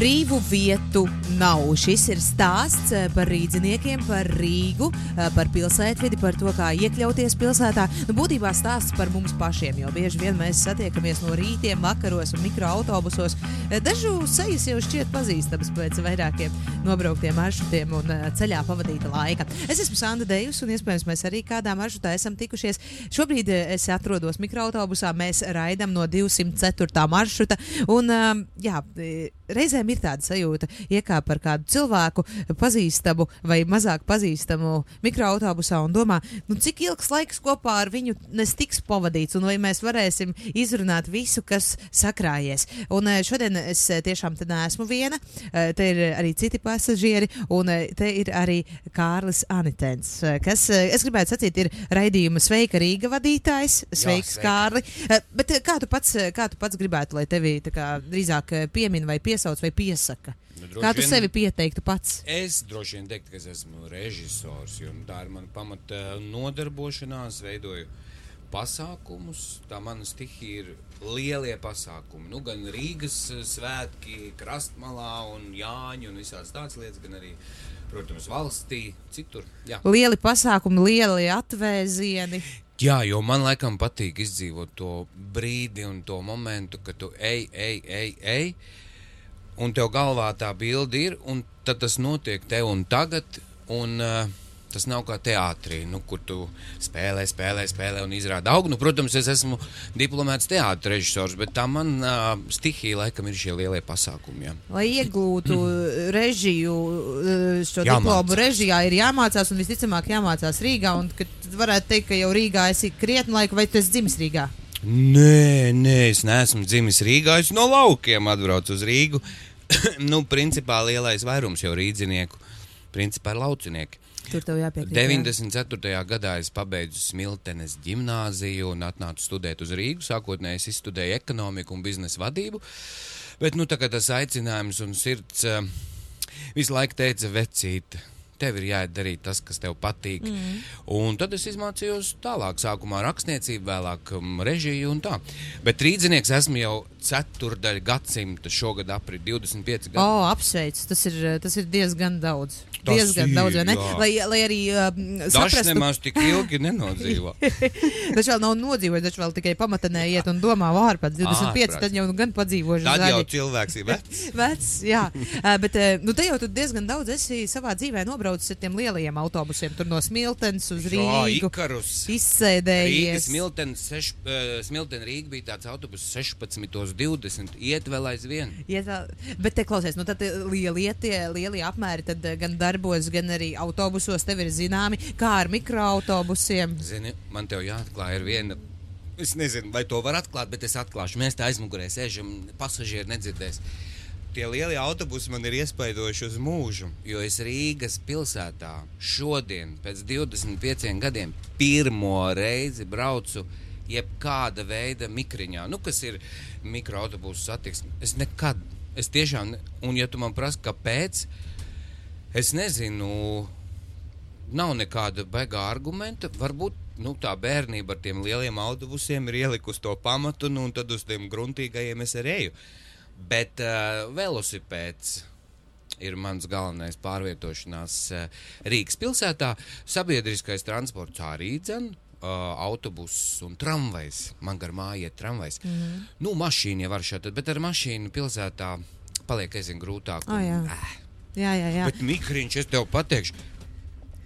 brīvu vietu nav. Šis ir stāsts eh, par rīdziniekiem, par Rīgu, eh, par pilsētvidi, par to, kā iekļauties pilsētā. Nu, būtībā stāsts par mums pašiem, jo bieži vien mēs satiekamies no rītiem, vakaros un mikroautobusos. Eh, Dažu sejas jau šķiet pazīstamas pēc vairākiem nobrauktiem maršrutiem un ceļā pavadīta laika. Es esmu Sanda Dejus, un iespējams mēs arī kādā maršrutā esam tikušies. Šobrīd es atrodos mikroautobusā, mēs raidam no 204. maršruta. Un, jā, reizēm ir tāda sajūta, iekāp par kādu cilvēku, pazīstamu vai mazāk pazīstamu mikroautobusā un domā, nu, cik ilgs laiks kopā ar viņu nestiks pavadīts, un vai mēs varēsim izrunāt visu, kas sakrājies. Un šodien es tiešām te neesmu viena, te ir arī citi pasažieri, un te ir arī Kārlis Anitens, kas, es gribētu sacīt, ir raidījuma Sveika Rīga vadītājs. Sveiks, Jā, Kārli! Bet kā tu pats, kā tu pats gribētu, lai tevi kā, drīzāk piemin vai piesauc vai piesaka? Nu, Kā tu vien, sevi pieteiktu pats? Es droši vien teiktu, ka es esmu režisors, jo tā ir mana pamata nodarbošanās, veidoju pasākumus. Tā mana stihija ir lielie pasākumi. Nu, gan Rīgas svētki, Krastmalā un Jāņa un visādas tādas lietas, gan arī, protams, valstī, citur. Jā. Lieli pasākumi, lieli atvēzieni. Jā, jo man laikam patīk izdzīvot to brīdi un to momentu, kad tu ej, ej, ej, ej, un tev galvā tā bilde ir, un tad tas notiek te un tagad. Un, uh, Tas nav kā teātrī, nu, kur tu spēlē, spēlē, spēlē un izrāda augu. Nu, protams, es esmu diplomēts teātris režisors, bet tā man uh, stihija laikam ir šie lielie pasākumi. Jā. Lai iegūtu režiju, šo Jāmācās. diplomu režijā, ir jāmācās un visticamāk jāmācās Rīgā. Un, varētu teikt, ka jau Rīgā esi krietni laika, vai tu esi dzimis Rīgā? Nē, nē, es neesmu dzimis Rīgā. Es no laukiem atbraucu uz Rīgu. nu, principā lielais vairums jau rīdzinieku, principā ir laucinieki. Tur tev jāpiekrīt. 94. Jā. gadā es pabeidzu Smiltenes gimnāziju un atnācu studēt uz Rīgu. Sākotnēji es izstudēju ekonomiku un biznesa vadību, bet nu tas aicinājums un sirds uh, visu laiku teica vecīt. Tev ir jāizdara tas, kas tev patīk. Mm. Un tad es mācījos tālāk. Sākumā rakstniecību, vēlāk um, režiju un tā. Bet rīznieks esmu jau ceturdaļa gadsimta, šogad aprīt 25 gadu. O, apsveic, tas ir, tas ir diezgan daudz. Tas diezgan ir, daudz, vai ne? Jā. Lai, lai arī um, saprastu. Dažs nemaz tik ilgi nenodzīvo. Taču vēl nav nodzīvojis, taču vēl tikai pamatnē iet un domā vārpats 25, Ārprāt. tad jau nu gan padzīvoši. Tad zaļi. jau cilvēks ir vecs. vecs, jā. Uh, bet, uh, nu, te jau tu diezgan daudz esi savā dzīvē nobraucis ar tiem lielajiem autobusiem, tur no Smiltens uz Rīgu. Jā, Ikarus. Izsēdējies. Rīga, Smiltens, seš, uh, Smilten Rīga bija tāds autobus 16.20, iet vēl aizvien. Iet bet te klausies, nu tad lielie tie lielie apmēri tad gan darbos, gan arī autobusos tev ir zināmi, kā ar mikroautobusiem. Zini, man te jāatklāj ir viena. Es nezinu, vai to var atklāt, bet es atklāšu. Mēs tā aizmugurē sēžam, pasažieri nedzirdēs. Tie lielie autobusi man ir iespaidojuši uz mūžu, jo es Rīgas pilsētā šodien, pēc 25 gadiem, pirmo reizi braucu jebkāda veida mikriņā, nu, kas ir mikroautobusu satiksme. Es nekad, es tiešām, un ja tu man prasi, kāpēc, es nezinu, nav nekāda baigā argumenta. Varbūt nu, tā bērnība ar tiem lieliem autobusiem ir ielikusi to pamatu, nu, un tad uz tiem gruntīgajiem es arī eju. Bet uh, velosipēds ir mans galvenais pārvietošanās uh, Rīgas pilsētā. Sabiedriskais transports arī dzēn. Uh, autobuss un tramvajs. Man gar māju iet tramvajs. Mm -hmm. Nu, mašīna jau var šādi, bet ar mašīnu pilsētā paliek aizvien grūtāk. Un, oh, jā. Äh. Jā, jā, jā. Bet mikriņš, es tev pateikšu,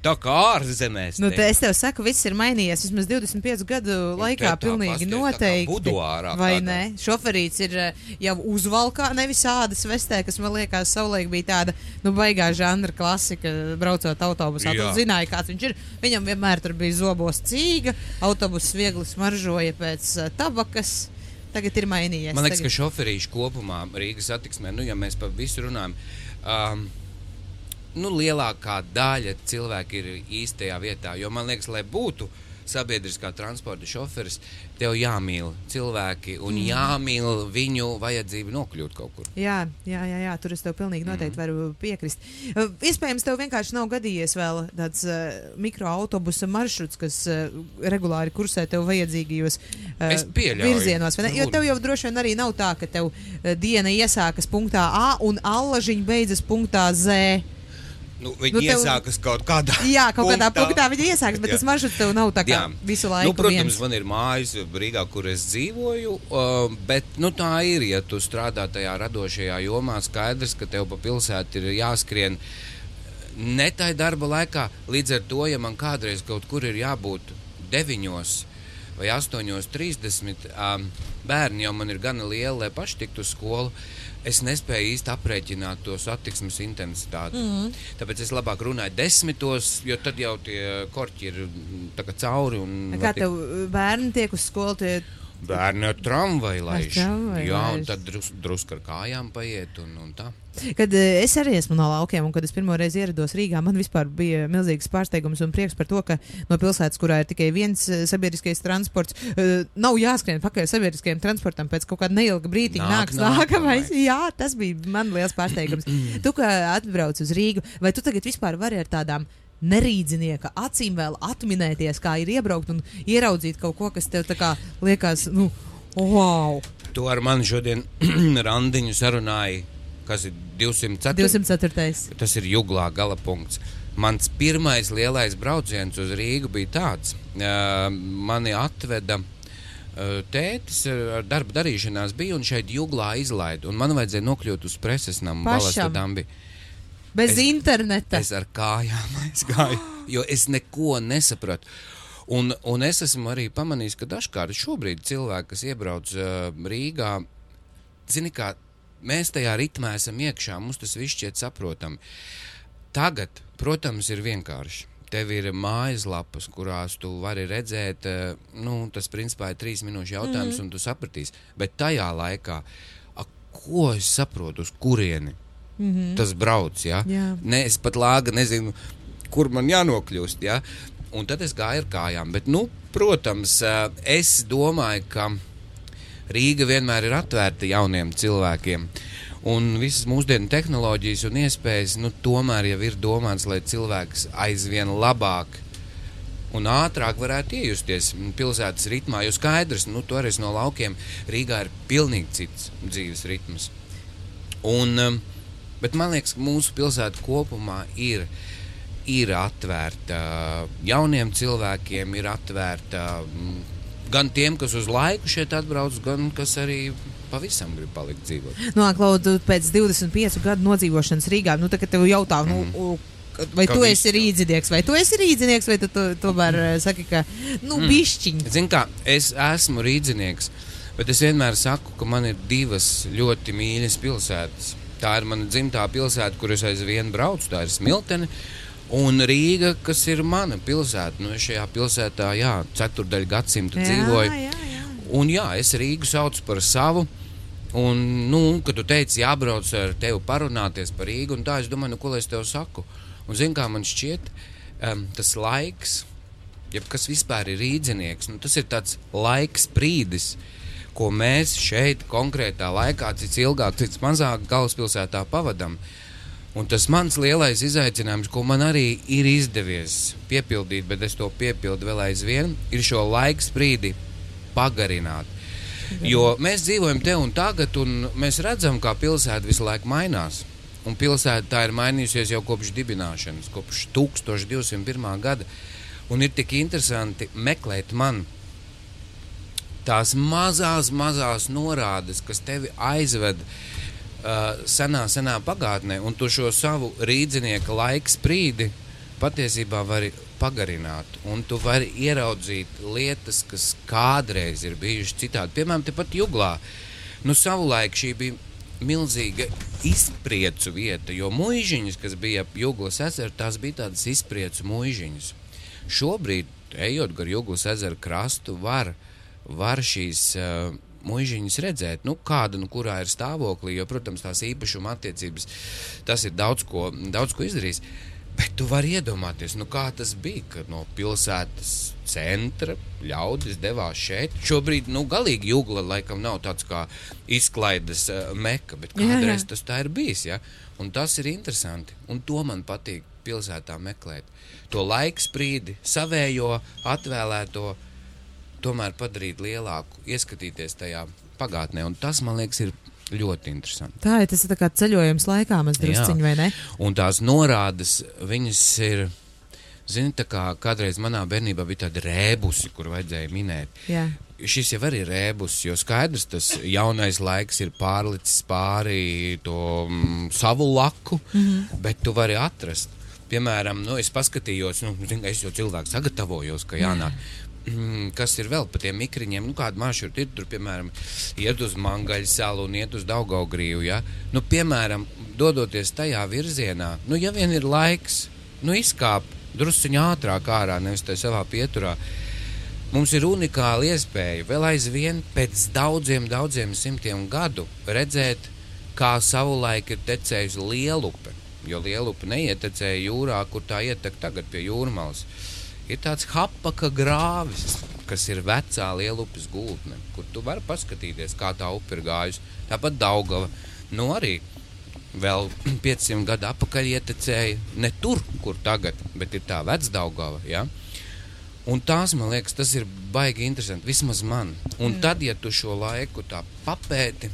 Tā kā ārzemēs. Nu, te es tev saku, viss ir mainījies. Vismaz 25 gadu laikā pilnīgi noteikti. Buduārā, vai tādā. ne? Šoferīts ir eh, jau uzvalkā, nevis ādas vestē, kas man liekas savulaik bija tāda, nu, baigā žanra klasika, braucot autobusā. Tu zināji, kāds viņš ir. Viņam vienmēr tur bija zobos cīga, autobuss viegli smaržoja pēc uh, tabakas. Tagad ir mainījies. Man liekas, tagad... ka šoferīši kopumā Rīgas attiksmē, nu, ja mēs par visu runājam, um, nu, lielākā daļa cilvēku ir īstajā vietā. Jo man liekas, lai būtu sabiedriskā transporta šoferis, tev jāmīl cilvēki un Mm. jāmīl viņu vajadzību nokļūt kaut kur. Jā, jā, jā, jā, tur es tev pilnīgi noteikti varu piekrist. Uh, Iespējams, tev vienkārši nav gadījies vēl tāds uh, mikroautobusa maršruts, kas uh, regulāri kursē tev vajadzīgajos uh, virzienos. Jo tev jau droši vien arī nav tā, ka tev uh, diena iesākas punktā A un allažiņa beidzas punktā Z. Nu, viņi Nu, tev- iesākas kaut kādā Jā, kaut kādā punktā viņa iesākas, bet Jā. tas maršruts tev nav tā kā Jā. visu laiku. Nu, protams, viens. man ir mājas Rīgā, kur es dzīvoju, uh, bet nu, tā ir, ja tu strādā tajā radošajā jomā, skaidrs, ka tev pa pilsētu ir jāskrien ne tai darba laikā. Līdz ar to, ja man kādreiz kaut kur ir jābūt deviņos vai 8.30, um, bērni jau man ir gana lieli, lai paši tiktu uz skolu. Es nespēju īsti aprēķināt to satiksmes intensitāti. Mm -hmm. Tāpēc es labāk runāju desmitos, jo tad jau tie korķi ir mm, cauri. un Kā tev uh, bērni tiek uz skolu? Tie... Bērni ar tramvaju laiž. Jā, un tad drus, drusku ar kājām paiet un, un tā. Kad uh, es arī esmu no laukiem, un kad es pirmo reizi ierados Rīgā, man bija milzīgs pārsteigums un prieks par to, ka no pilsētas, kurā ir tikai viens uh, sabiedriskais transports, uh, nav jāskrien pakaļ sabiedriskajam transportam. Pēc kaut kāda neilga brīdiņa Nāk nāks nākamais. nākamais. Jā, tas bija man liels pārsteigums. tu, kā atbrauc uz Rīgu, vai tu tagad vispār vari ar tādām nerīdzinieka acīm vēl atminēties, kā ir iebraukt un ieraudzīt kaut ko, kas tev kā liekas, nu, wow! To ar mani šodien randiņu sarunāja, kas ir 204. 204. Tas ir juglā gala punkts. Mans pirmais lielais brauciens uz Rīgu bija tāds. Uh, mani atveda tētis ar, ar darba darīšanās, bija un šeit juglā izlaida. Un man vajadzēja nokļūt uz preses namu Pašam? Balastadambi. Bez Es- interneta. Es ar kājām aizgāju, jo es neko nesapratu. Un, un es esmu arī pamanījis, ka dažkārt šobrīd cilvēki, kas iebrauc uh, Rīgā, zini, kā mēs tajā ritmā esam iekšā, mums tas viss šķiet saprotami. Tagad, protams, ir vienkārši. Tev ir mājaslapas, kurās tu vari redzēt, eh, nu, tas principā ir trīs minūšu jautājums, mm. un tu sapratīsi. Bet tajā laikā, a, ko es saprotu, uz kurieni mm -hmm. tas brauc? Ja? Jā. Ne, es pat lāga nezinu, kur man jānokļūst. Ja? Un tad es gāju ar kājām. Bet, nu, protams, es domāju, ka Rīga vienmēr ir atvērta jauniem cilvēkiem. Un visas mūsdienu tehnoloģijas un iespējas nu, tomēr jau ir domāts, lai cilvēks aizvien labāk un ātrāk varētu iejusties pilsētas ritmā. Jo skaidrs, nu, esi no laukiem, Rīgā ir pilnīgi cits dzīves ritms. Un, um, bet man liekas, ka mūsu pilsēta kopumā ir, ir atvērta jauniem cilvēkiem, ir atvērta mm, gan tiem, kas uz laiku šeit atbrauc, gan kas arī pavisam grib palikt dzīvot. Nu, Klaudu, pēc 25 gadu nodzīvošanas Rīgā, nu, tagad tev jautā, nu, mm. vai Kā tu viss esi jau. rīdzinieks, vai tu esi rīdzinieks, vai tu to- tomēr eh, saki, ka, nu, mm. bišķiņ. Zini, kā es esmu rīznieks, bet es vienmēr saku, ka man ir divas ļoti mīļas pilsētas. Tā ir mana dzimtā pilsēta, kur es aizvien braucu, tā ir Smiltene. Un Rīga, kas ir mana pilsēta, nu, šajā pilsētā, jā, ceturdaļu gadsimta dzīvoju. jā, jā. Un jā, es Rīgu saucu par savu. Un, nu, kad tu teici, jābrauc ar tevi parunāties par Rīgu, un tā es domāju, nu, ko lai es tev saku. Un, zini, kā man šķiet, um, tas laiks, jeb kas vispār ir rīznieks, nu, tas ir tāds laiks brīdis, ko mēs šeit konkrētā laikā, cits ilgāk, cits mazāk galvaspilsētā pavadām. Un tas mans lielais izaicinājums, ko man arī ir izdevies piepildīt, bet es to piepildu vēl aizvien, ir šo laiku brīdi pagarināt. Jo mēs dzīvojam te un tagad, un mēs redzam, kā pilsēta visu laiku mainās. Un pilsēta tā ir mainījusies jau kopš dibināšanas, kopš 1201. gada. Un ir tik interesanti meklēt man tās mazās, mazās norādes, kas tevi aizved uh, senā, senā pagātnē, un tu šo savu rīznieka laika sprīdi patiesībā vari pagarināt. Un tu vari ieraudzīt lietas, kas kādreiz ir bijušas citādi. Piemēram, tepat Juglā. Nu, savulaik šī bija milzīga izpriecu vieta, jo mūžiņas, kas bija ap Juglas ezeru, tās bija tādas izpriecu mūžiņas. Šobrīd, ejot gar Juglas ezeru krastu, var, var šīs uh, mūžiņas redzēt, nu, kāda nu kurā ir stāvoklī, jo, protams, tās īpašuma attiecības, tas ir daudz ko, daudz ko izdarījis. Bet tu vari iedomāties, nu kā tas bija, kad no pilsētas centra ļaudis devās šeit. Šobrīd, nu, galīgi jūgla laikam nav tāds kā izklaides uh, meka, bet Jā, jā. kādreiz tas tā ir bijis, ja? Un tas ir interesanti, un to man patīk pilsētā meklēt. To laiksprīdi, savējo, atvēlēto, tomēr padarīt lielāku, ieskatīties tajā pagātnē, un tas, man liekas, ir ļoti interesanti. Tā ir tas ir kā ceļojums laikā, mazdrusciņi, vai ne? Un tās norādes, viņas ir, zini, tā kā kādreiz manā bērnībā bija tādi rēbusi, kur vajadzēja minēt. Jā. Šis jau arī ir rēbus, jo skaidrs, tas jaunais laiks ir pārlicis pāri to mm, savu laku, mm -hmm. bet tu vari atrast. Piemēram, nu, es paskatījos, nu, zin, es jau cilvēku sagatavojos, ka jānāk. Mm, Kas ir vēl par tiem mikriņiem? Nu, kāda maršruta ir tur, piemēram, iet uz Mangaļu salu un iet uz Daugaugrīvu. Ja? Nu, piemēram, dodoties tajā virzienā, nu, ja vien ir laiks, nu, izkāp drusciņā ātrāk ārā, nevis tajā savā pieturā. Mums ir unikāla iespēja vēl aizvien pēc daudziem, daudziem simtiem gadu redzēt, kā savulaik ir tecējusi lielupe. Jo lielupe neietecēja jūrā, kur tā ietek tagad pie jūrmālas. Ir tāds hapaka grāvis, kas ir vecā lielupes gultne, kur tu vari paskatīties, kā tā upe ir gājusi. Tāpat Daugava. Nu arī vēl 500 gadu atpakaļ ietecēja ne tur, kur tagad, bet ir tā vecdaugava. Ja? Un tās, man liekas, tas ir baigi interesanti. Vismaz man. Un mm. tad, ja tu šo laiku tā papēti,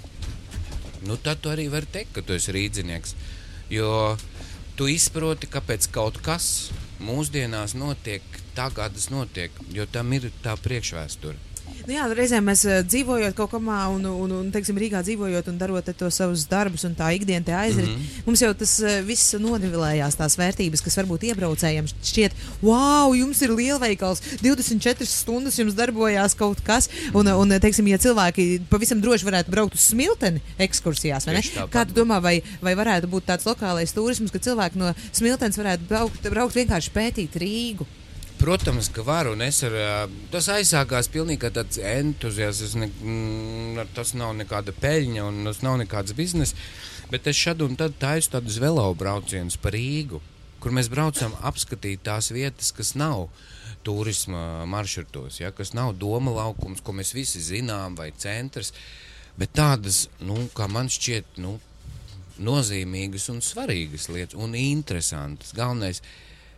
nu, tad tu arī vari teikt, ka tu esi rīznieks. Jo tu izproti, kāpēc kaut kas mūsdienās notiek tā, kā tas notiek, jo tam ir tā priekšvēsture. Nu jā, reizēm mēs uh, dzīvojot kaut kādā, un, un, un teiksim, Rīgā dzīvojot un darot to savus darbus, un tā ikdiena te aizrit. Mm. -hmm. Mums jau tas uh, viss nonivelējās, tās vērtības, kas varbūt iebraucējiem šķiet, wow, jums ir lielveikals, 24 stundas jums darbojās kaut kas. Un, un teiksim, ja cilvēki pavisam droši varētu braukt uz smilteni ekskursijās, vai ne? Kā tu domā, vai, vai varētu būt tāds lokālais turisms, ka cilvēki no smiltenes varētu braukt, braukt vienkārši pētīt Rīgu? Protams, ka var, un es ar, tas aizsākās pilnīgi kā tāds entuziasms. Ne, mm, tas nav nekāda peļņa, un tas nav nekāds bizness. Bet es šad un tad taisu tādus velo braucienus pa Rīgu, kur mēs braucam apskatīt tās vietas, kas nav turisma maršrutos, ja, kas nav doma laukums, ko mēs visi zinām, vai centrs, bet tādas, nu, kā man šķiet, nu, nozīmīgas un svarīgas lietas, un interesantas. Galvenais,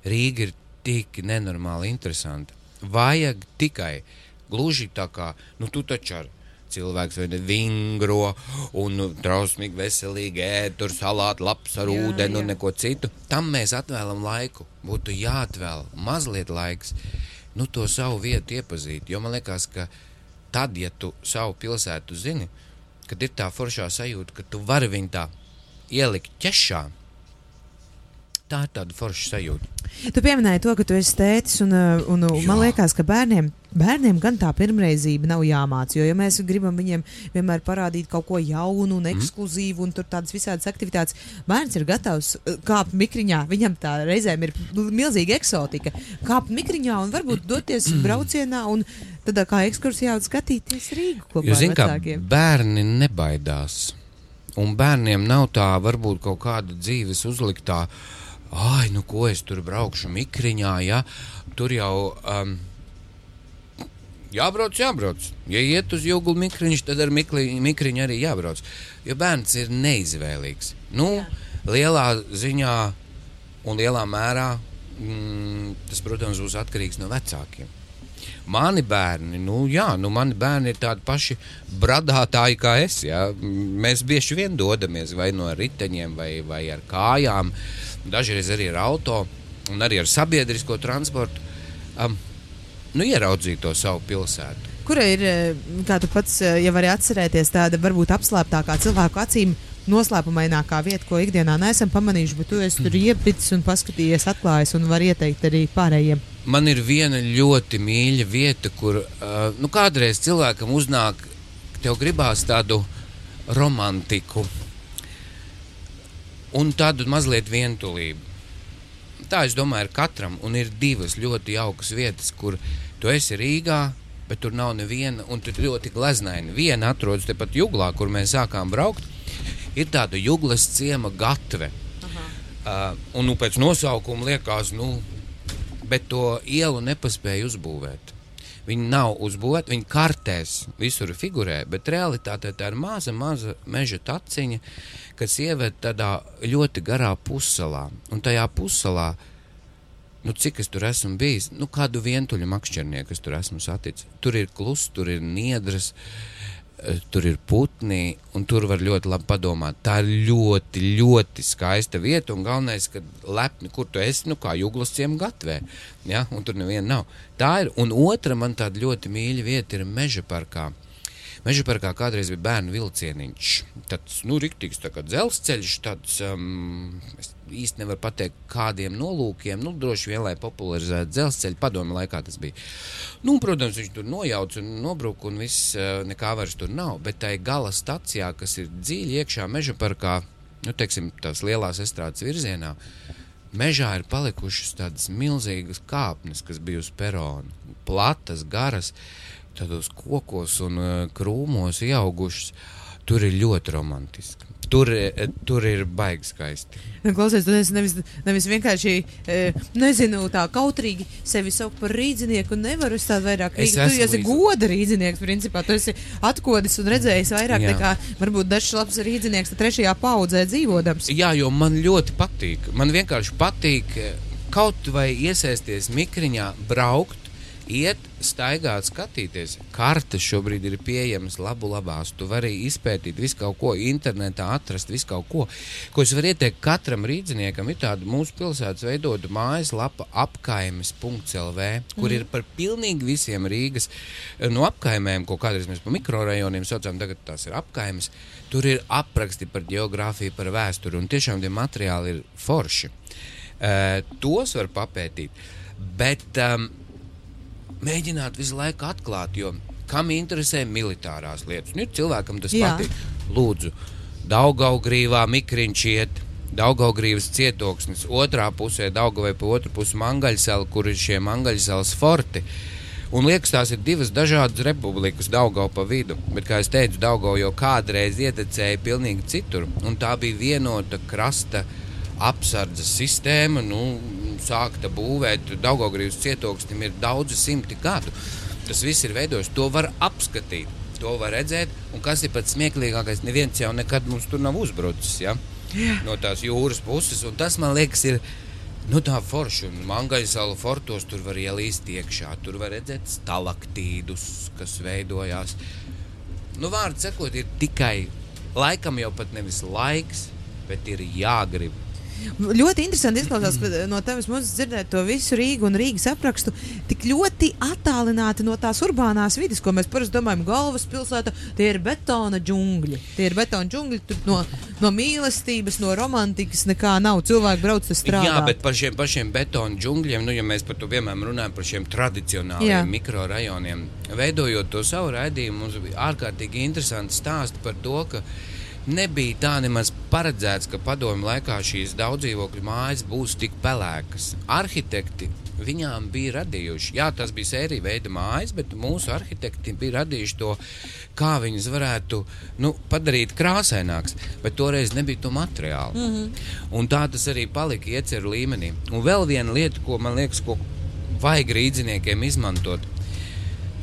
Rīga ir tik nenormāli interesanta. Vajag tikai gluži tā kā, nu, tu taču ar cilvēks vai vingro un nu, drausmīgi veselīgi ēd, tur salātu lapas ar Jā, ūdeni un jā. neko citu. Tam mēs atvēlam laiku. Būtu jāatvēl mazliet laiks, nu, to savu vietu iepazīt. Jo man liekas, ka tad, ja tu savu pilsētu zini, kad ir tā foršā sajūta, ka tu vari viņu tā ielikt ķešā, tā ir tāda forša sajūta. Tu pieminēji to, ka tu esi tētis, un, uh, un, un man Jā. liekas, ka bērniem, bērniem gan tā pirmreizība nav jāmācās. Jo, ja mēs gribam viņiem vienmēr parādīt kaut ko jaunu un ekskluzīvu, un tur tādas visādas aktivitātes, bērns ir gatavs uh, kāpt mikriņā. Viņam tā reizēm ir milzīga eksotika. Kāpt mikriņā un varbūt doties braucienā un tādā kā ekskursijā un skatīties Rīgu kopā Jo, ar zin, kā vecākiem. bērni nebaidās. Un bērniem nav tā, varbūt kaut kāda dzīves uzliktā, ah, nu ko es tur braukšu mikriņā, ja tur jau. Um, Jābrauc, jābrauc. Ja iet uz jūglu mikriņš, tad ar mikli, mikriņu arī jābrauc. Jo bērns ir neizvēlīgs. Nu, lielā ziņā un lielā mērā mm, tas, protams, būs atkarīgs no vecākiem. Mani bērni, nu, jā, nu, mani bērni ir tādi paši bradātāji kā es. Jā. Mēs bieži vien dodamies vai no riteņiem, vai, vai ar kājām, dažreiz arī ar auto un arī ar sabiedrisko transportu. Um, nu, ieraudzīt to savu pilsētu. Kura ir, eh, kā tu pats eh, jau vari atcerēties, tāda varbūt apslēptākā cilvēku acīm noslēpumainākā vieta, ko ikdienā neesam pamanījuši, bet tu esi tur iepicis un paskatījies, atklājis un var ieteikt arī pārējiem. Man ir viena ļoti mīļa vieta, kur uh, nu, kādreiz cilvēkam uznāk, tev gribās tādu romantiku un tādu mazliet vientulību. Tā es domāju, ir katram, un ir divas ļoti jaukas vietas, kur tu esi Rīgā, bet tur nav neviena, un tur ļoti gleznaini. Viena atrodas tepat Juglā, kur mēs sākām braukt. Ir tāda Juglas ciema gatve. Uh, un nu, pēc nosaukuma liekas, nu, bet to ielu nepaspēja uzbūvēt. Viņi nav uzbūvēti, viņi kartēs visur figurē, bet realitātē tā ir maza, maza meža taciņa, kas ieved tādā ļoti garā pussalā. Un tajā pussalā, nu, cik es tur esmu bijis, nu, kādu vientuļu makšķernieku es tur esmu saticis. Tur ir kluss, tur ir niedras. Uh, Eh, tur ir putni, un tur var ļoti labi padomāt. Tā ir ļoti, ļoti skaista vieta, un galvenais, ka lepni, kur tu esi, nu kā jūglas ciem gatvē, ja, un tur neviena nav. Tā ir, un otra man tāda ļoti mīļa vieta ir meža parkā. Meža parkā kādreiz bija bērnu vilcieniņš. Tāds, nu, riktīgs tā dzelzceļš, tāds, um, īsti nevaru pateikt, kādiem nolūkiem, nu, droši vien, lai popularizētu dzelzceļu, padomu laikā tas bija. Nu, protams, viņš tur nojauca un nobruka un viss, uh, nekā vairs tur nav, bet tai gala stacijā, kas ir dziļi iekšā meža parkā, nu, teiksim, tās lielās estrādes virzienā, mežā ir palikušas tādas milzīgas kāpnes, kas bija uz perona, platas, garas, tādos kokos un uh, krūmos ieaugušas. Tur ir ļoti romantiski. Tur, eh, tur ir baigi skaisti. Nu, klausies, tu nevis, nevis vienkārši, e, nezinu, tā kautrīgi sevi saukt par rīdzinieku, nevaru es tādu vairāk rīkt. Tu esi līdz... goda rīdzinieks, principā. Tu esi atkodis un redzējis vairāk Jā. nekā varbūt dažs labs rīdzinieks trešajā paudzē dzīvodams. Jā, jo man ļoti patīk. Man vienkārši patīk kaut vai iesaisties mikriņā, braukt iet, staigāt, skatīties. Kartes šobrīd ir pieejamas labu labās. Tu vari izpētīt visu kaut ko, internetā atrast visu kaut ko. Ko es varu ieteikt katram rīzniekam, ir tāda mūsu pilsētas veidota mājaslapa apkaimes.lv, kur mm. ir par pilnīgi visiem Rīgas eh, no apkaimēm, ko kādreiz mēs pa mikrorajoniem saucam, tagad tās ir apkaimes. Tur ir apraksti par geogrāfiju, par vēsturi, un tiešām tie materiāli ir forši. Uh, tos var papētīt. Bet um, mēģināt visu laiku atklāt, jo kam interesē militārās lietas. Nu, cilvēkam tas Jā. patīk. Lūdzu, Daugaugrīvā mikriņš iet. Daugaugrības cietoksnis, otrā pusē Daugavai pa otru pusi Mangaļsela, kur ir šie Mangaļselas forti. Un liekas, tās ir divas dažādas republikas, Daugau pa vidu. Bet, kā jau teicu, Daugau jau kādreiz ietecēja pilnīgi citur. Un tā bija vienota krasta apsardzes sistēma. Nu, sākta būvēt Daugaugrības cietoksnim ir daudzi simti gadu. Tas viss ir veidojis, to var apskatīt, to var redzēt, un kas ir pats smieklīgākais, neviens jau nekad mums tur nav uzbrucis, ja? No tās jūras puses, un tas man liekas ir, nu tā forši, un Mangaļsalu fortos tur var ielīst iekšā, tur var redzēt stalaktīdus, kas veidojās. Nu, vārdu sakot, ir tikai laikam jau pat nevis laiks, bet ir jāgrib Ļoti interesanti izklausās no tevis mūzikas dzirdēt to visu Rīgu un Rīgas aprakstu. Tik ļoti attālināti no tās urbānās vidas, ko mēs parasti domājam, galvaspilsēta. Tie ir betona džungļi. Tie ir betona džungļi. No, no mīlestības, no romantikas nekā nav. Cilvēki brauc uz strādāt. Jā, bet par šiem pašiem betona džungļiem, nu, ja mēs par to vienmēr runājam par šiem tradicionāliem mikrorajoniem, veidojot to savu raidījumu, mums bija ārkārtīgi interesanti stāsti par to, ka nebija tā nemaz paredzēts, ka padomju laikā šīs daudzdzīvokļu mājas būs tik pelēkas. Arhitekti viņām bija radījuši, jā, tas bija sērija veida mājas, bet mūsu arhitekti bija radījuši to, kā viņas varētu nu, padarīt krāsainākas, bet toreiz nebija to materiālu. Mm -hmm. Un tā tas arī palika ieceru līmenī. Un vēl viena lieta, ko man liekas, ko vajag rīdziniekiem izmantot.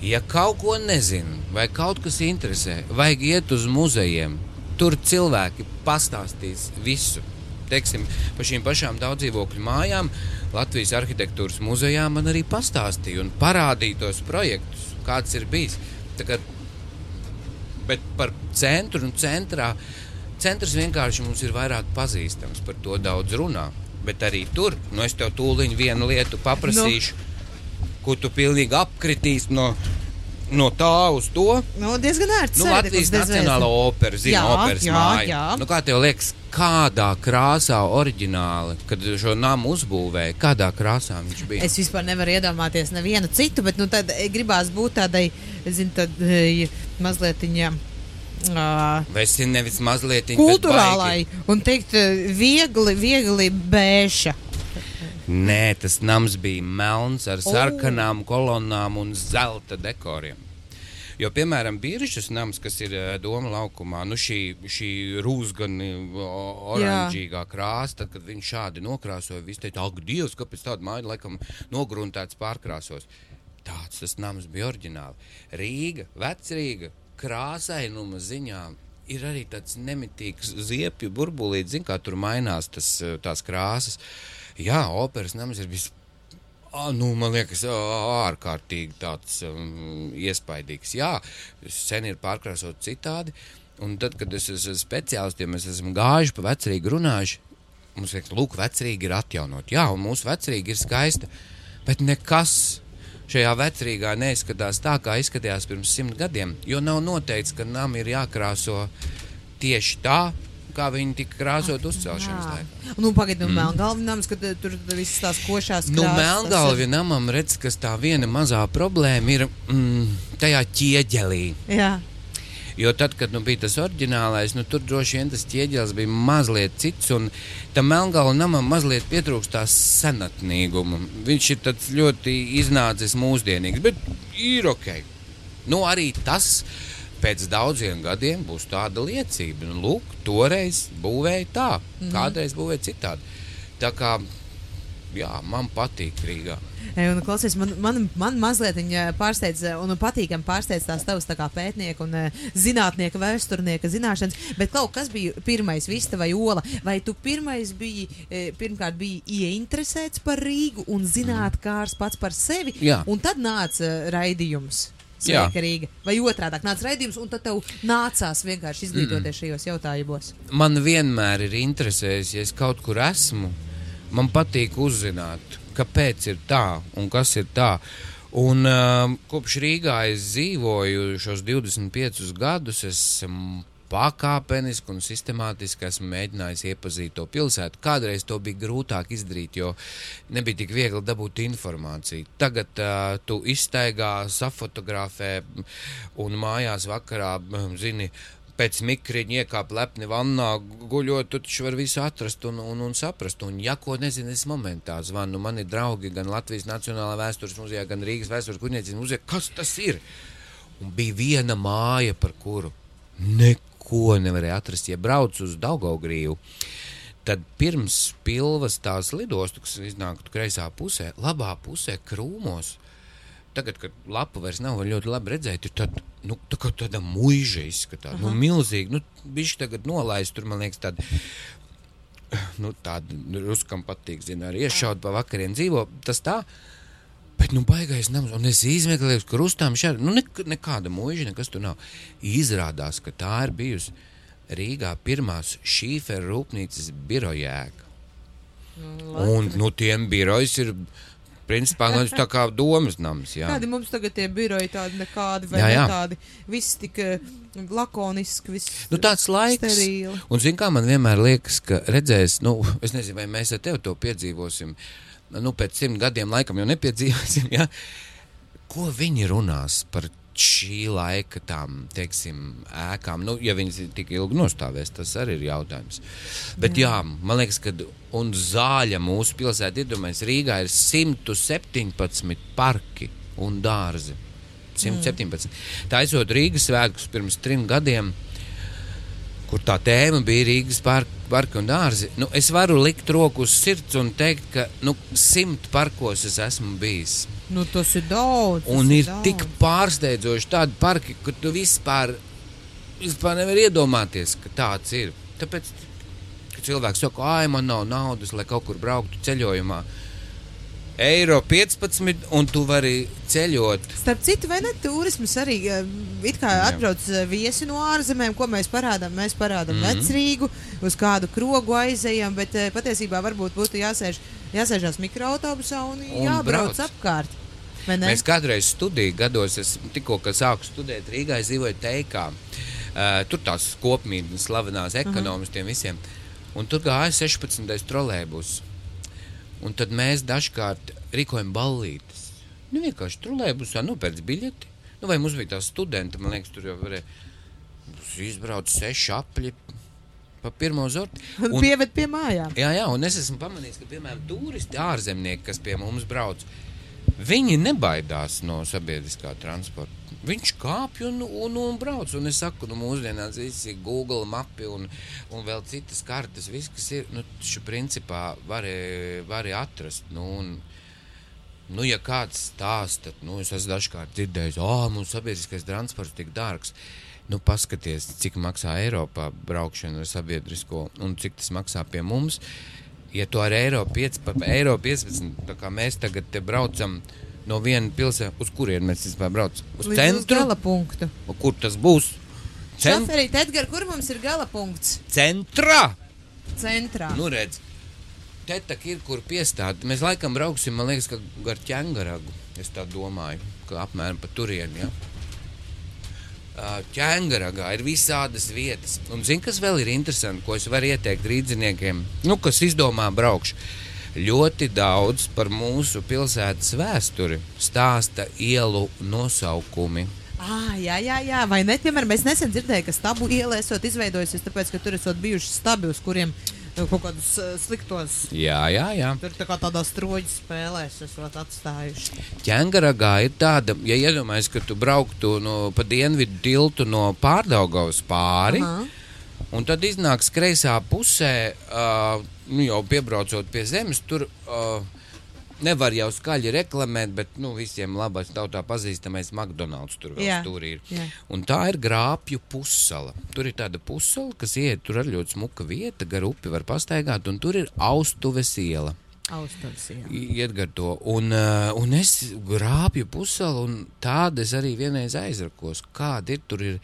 Ja kaut ko nezinu, vai kaut kas interesē, vajag iet uz muzejiem, Tur cilvēki pastāstīs visu. Teiksim, par šīm pašām daudzdzīvokļu mājām Latvijas arhitektūras muzejā man arī pastāstīja un parādīja tos projektus, kāds ir bijis. Tagad, bet par centru un centrā. Centrs vienkārši mums ir vairāk pazīstams, par to daudz runā. Bet arī tur, nu es tev tūlīt vienu lietu paprasīšu, no. ko tu pilnīgi apkritīsi no no tā uz to. Nu, diezgan ērts. Nu, Latvijas Nacionālā opera, zina, operas jā, māja. Jā. Nu, kā tev liekas, kādā krāsā oriģināli, kad šo namu uzbūvēja, kādā krāsā viņš bija? Es vispār nevaru iedomāties nevienu citu, bet nu, tad gribās būt tādai, zinu, tad eh, mazliet viņa. Uh, es nevis mazliet kultūrālai un teikt, eh, viegli, viegli bēša. Nē, tas nams bija melns ar sarkanām kolonnām un zelta dekoriem. Jo, piemēram, Biržas nams, kas ir eh, Doma laukumā, nu šī, šī rūsgani oranžīgā krāsa, tad, kad viņš šādi nokrāsoja, viss teica, ak, Dievs, kāpēc tāda māja laikam nogruntēts pārkrāsos. Tāds tas nams bija oriģināli. Rīga, vecrīga, krāsainuma ziņā ir arī tāds nemitīgs ziepju burbulīts, zin, kā tur mainās tas, tās krāsas. Jā, operas nams ir bijis A, nu, man liekas, ārkārtīgi tāds um, iespaidīgs. Jā, sen ir pārkrāsot citādi. Un tad, kad es esmu speciālistiem, mēs esam gājuši pa vecrīgu runājuši. Mums liekas, lūk, vecrīgi ir atjaunot. Jā, un mūsu vecrīgi ir skaista. Bet nekas šajā vecrīgā neizskatās tā, kā izskatījās pirms simt gadiem. Jo nav noteikts, ka nam ir jākrāso tieši tā, kā viņi tika krāsot uzcelšanas laikā. Nu, Pagaidiet, nu, mm. Melngalvi nams, kad tur viss tās košās krāsas. Nu, Melngalvi ir... namam redz, kas tā viena mazā problēma ir mm, tajā ķieģelī. Jā. Jo tad, kad nu, bija tas oriģinālais, nu, tur droši vien tas ķieģelis bija mazliet cits, un tam melngālu namam mazliet pietrūkst tā senatnīguma. Viņš ir ļoti iznācis mūsdienīgs, bet ir ok. Nu, arī tas pēc daudziem gadiem būs tāda liecība. Nu, lūk, toreiz būvēja tā, mm kādreiz būvēja citādi. Tā kā jā, man patīk Rīgā. Un, klausies, man, man, man mazliet pārsteidz, un patīkami pārsteidz tās tavas tā pētnieka un uh, zinātnieka, vēsturnieka zināšanas. Bet kaut kas bija pirmais, vista vai ola? Vai tu pirmais biji, pirmkārt, biji ieinteresēts par Rīgu un zinātkārs pats par sevi? Jā. Un tad nāca raidījums. Sveika, Rīga. Vai otrādi nāca raidījums, un tad tev nācās vienkārši izglītoties mm. šajos jautājumos? Man vienmēr ir interesējis, ja es kaut kur esmu, man patīk uzzināt, kāpēc ir tā un kas ir tā. Un uh, kopš Rīgā es dzīvoju šos 25 gadus, es esmu pakāpeniski un sistemātiski esmu mēģinājis iepazīt to pilsētu. Kādreiz to bija grūtāk izdarīt, jo nebija tik viegli dabūt informāciju. Tagad uh, tu iztaigā, safotografē un mājās vakarā, zini, pēc mikriņa iekāp lepni vannā, guļot, tu taču vari visu atrast un, un, un saprast. Un, ja ko nezinu, es momentā zvanu. Man ir draugi gan Latvijas Nacionālā vēstures muzejā, gan Rīgas vēstures kuģniecības muzejā. Kas tas ir? Un bija viena māja, par kuru neko neko nevarēja atrast. Ja brauc uz Daugaugrīvu, tad pirms pilvas tās lidostu, kas iznāktu kreisā pusē, labā pusē krūmos. Tagad, kad lapa vairs nav ļoti labi redzēt, ir tad, nu, tā kā tāda muīža izskatās. Nu, milzīgi, nu, viņš tagad nolaist, tur, man liekas, tāda nu, tāda ruskam patīk, zina, arī iešaut pa vakariem dzīvo. Tas tā, Bet, nu, baigais nams, un es izmeklēju, kur uzstām šādi, nu, ne, nekāda mūža, nekas tur nav. Izrādās, ka tā ir bijusi Rīgā pirmās šīferu rūpnīcas birojēka. Mm, un, nu, tiem birojas ir principā nu, tā kā domas nams. Jā. Kādi mums tagad tie biroji tādi nekādi vai jā, jā. tādi, viss tik uh, lakoniski, viss nu, tāds laiks. Sterīli. Un, zin kā, man vienmēr liekas, ka redzēs, nu, es nezinu, vai mēs ar tevi to piedzīvosim. Uh, nu, pēc simt gadiem laikam jau nepiedzīvosim. Ja? Ko viņi runās par šī laika tām, teiksim, ēkām? Nu, ja viņas tik ilgi nostāvēs, tas arī ir jautājums. Bet jā, jā man liekas, ka un zāļa mūsu pilsētā, iedomājieties, Rīgā ir 117 parki un dārzi. 117. Mm. Taisot Rīgas svētkus pirms trim gadiem, kur tā tēma bija Rīgas parka parki un dārzi. Nu, es varu likt roku uz sirds un teikt, ka nu, simt parkos es esmu bijis. Nu, tas ir daudz. Un ir, ir daudz. tik pārsteidzoši tādi parki, ka tu vispār, vispār nevari iedomāties, ka tāds ir. Tāpēc, cilvēks saka, ah, man nav naudas, lai kaut kur brauktu ceļojumā, eiro 15, un tu vari ceļot. Starp citu, vai ne turisms arī eh, it kā atbrauc. Eh, viesi no ārzemēm, ko mēs parādām? Mēs parādām mm -hmm. vecrīgu, uz kādu krogu aizejam, bet eh, patiesībā varbūt būtu jāsēž, jāsēžās mikroautobusā un, un jābrauc brauc. apkārt. Mēs kādreiz studiju gados, es tikko sāku studēt Rīgā, dzīvoju Teikā. Uh, tur tās kopmītnes, slavenās mhm. ekonomistiem uh -huh. visiem. Un tur gāja 16. trolēbus. Un tad mēs dažkārt rīkojam ballītes. Nu, vienkārši trolēbusā nopērts biļeti. Nu, vai mums bija tā studenta, man liekas, tur jau varēja izbraukt seši apļi. Pa pirmo zorti. Un, un pieved pie mājām. Jā, jā, un es esmu pamanījis, ka, piemēram, turisti, ārzemnieki, kas pie mums brauc, viņi nebaidās no sabiedriskā transporta. Viņš kāpj un, un, un brauc. Un es saku, nu, mūsdienās viss ir Google mapi un, un vēl citas kartes. Viss, kas ir, nu, šo principā vari, vari atrast. Nu, un, Nu, ja kāds stāsta, nu, es esmu dažkārt dzirdējis, ka oh, mums sabiedriskais transports ir tik dārgs. Nu, paskaties, cik maksā Eiropā braukšana ar sabiedrisko un cik tas maksā pie mums. Ja tu ar eiro, 5, eiro 15, tā kā mēs tagad braucam no viena pilsēta, uz kurien mēs vispār braucam? Uz Līdz centru? gala punktu. Kur tas būs? Cent Šoferīt, Edgar, kur mums ir gala punkts? centrā! Centrā. Nu, redz, te tā ir, kur piestāt. Mēs laikam brauksim, man liekas, ka gar ķēngaragu. Es tā domāju, ka apmēram pa turieni. Ja? Ķēngaragā ir visādas vietas. Un zini, kas vēl ir interesanti, ko es varu ieteikt rīdziniekiem, nu, kas izdomā braukšu. Ļoti daudz par mūsu pilsētas vēsturi stāsta ielu nosaukumi. Ah, jā, jā, jā, vai ne? Piemēram, es nesen dzirdēju, ka stabu iela esot izveidojusies, tāpēc, ka tur esot bijuši stabi, uz kuriem eh, kaut kādus eh, sliktos. Jā, jā, jā. Tur tā kā tādā stroģa spēlēs esot atstājuši. Ķēngaragā ir tāda, ja iedomājies, ka tu brauktu no, pa dienvidu tiltu no Pārdaugavas pāri. Aha. Un tad iznāks kreisā pusē, uh, nu jau piebraucot pie zemes, tur uh, nevar jau skaļi reklamēt, bet nu, visiem labais tautā pazīstamais McDonald's tur vēl Jā, tur ir. jā. Un tā ir grāpju pussala. Tur ir tāda pussala, kas iet, tur ir ļoti smuka vieta, gar upi var pastaigāt, un tur ir austuves iela. Austrums, jā. I- Iet gar to. Un, uh, un es grābju pusalu, un tādu es arī vienreiz aizrakos. Kāda ir tur ir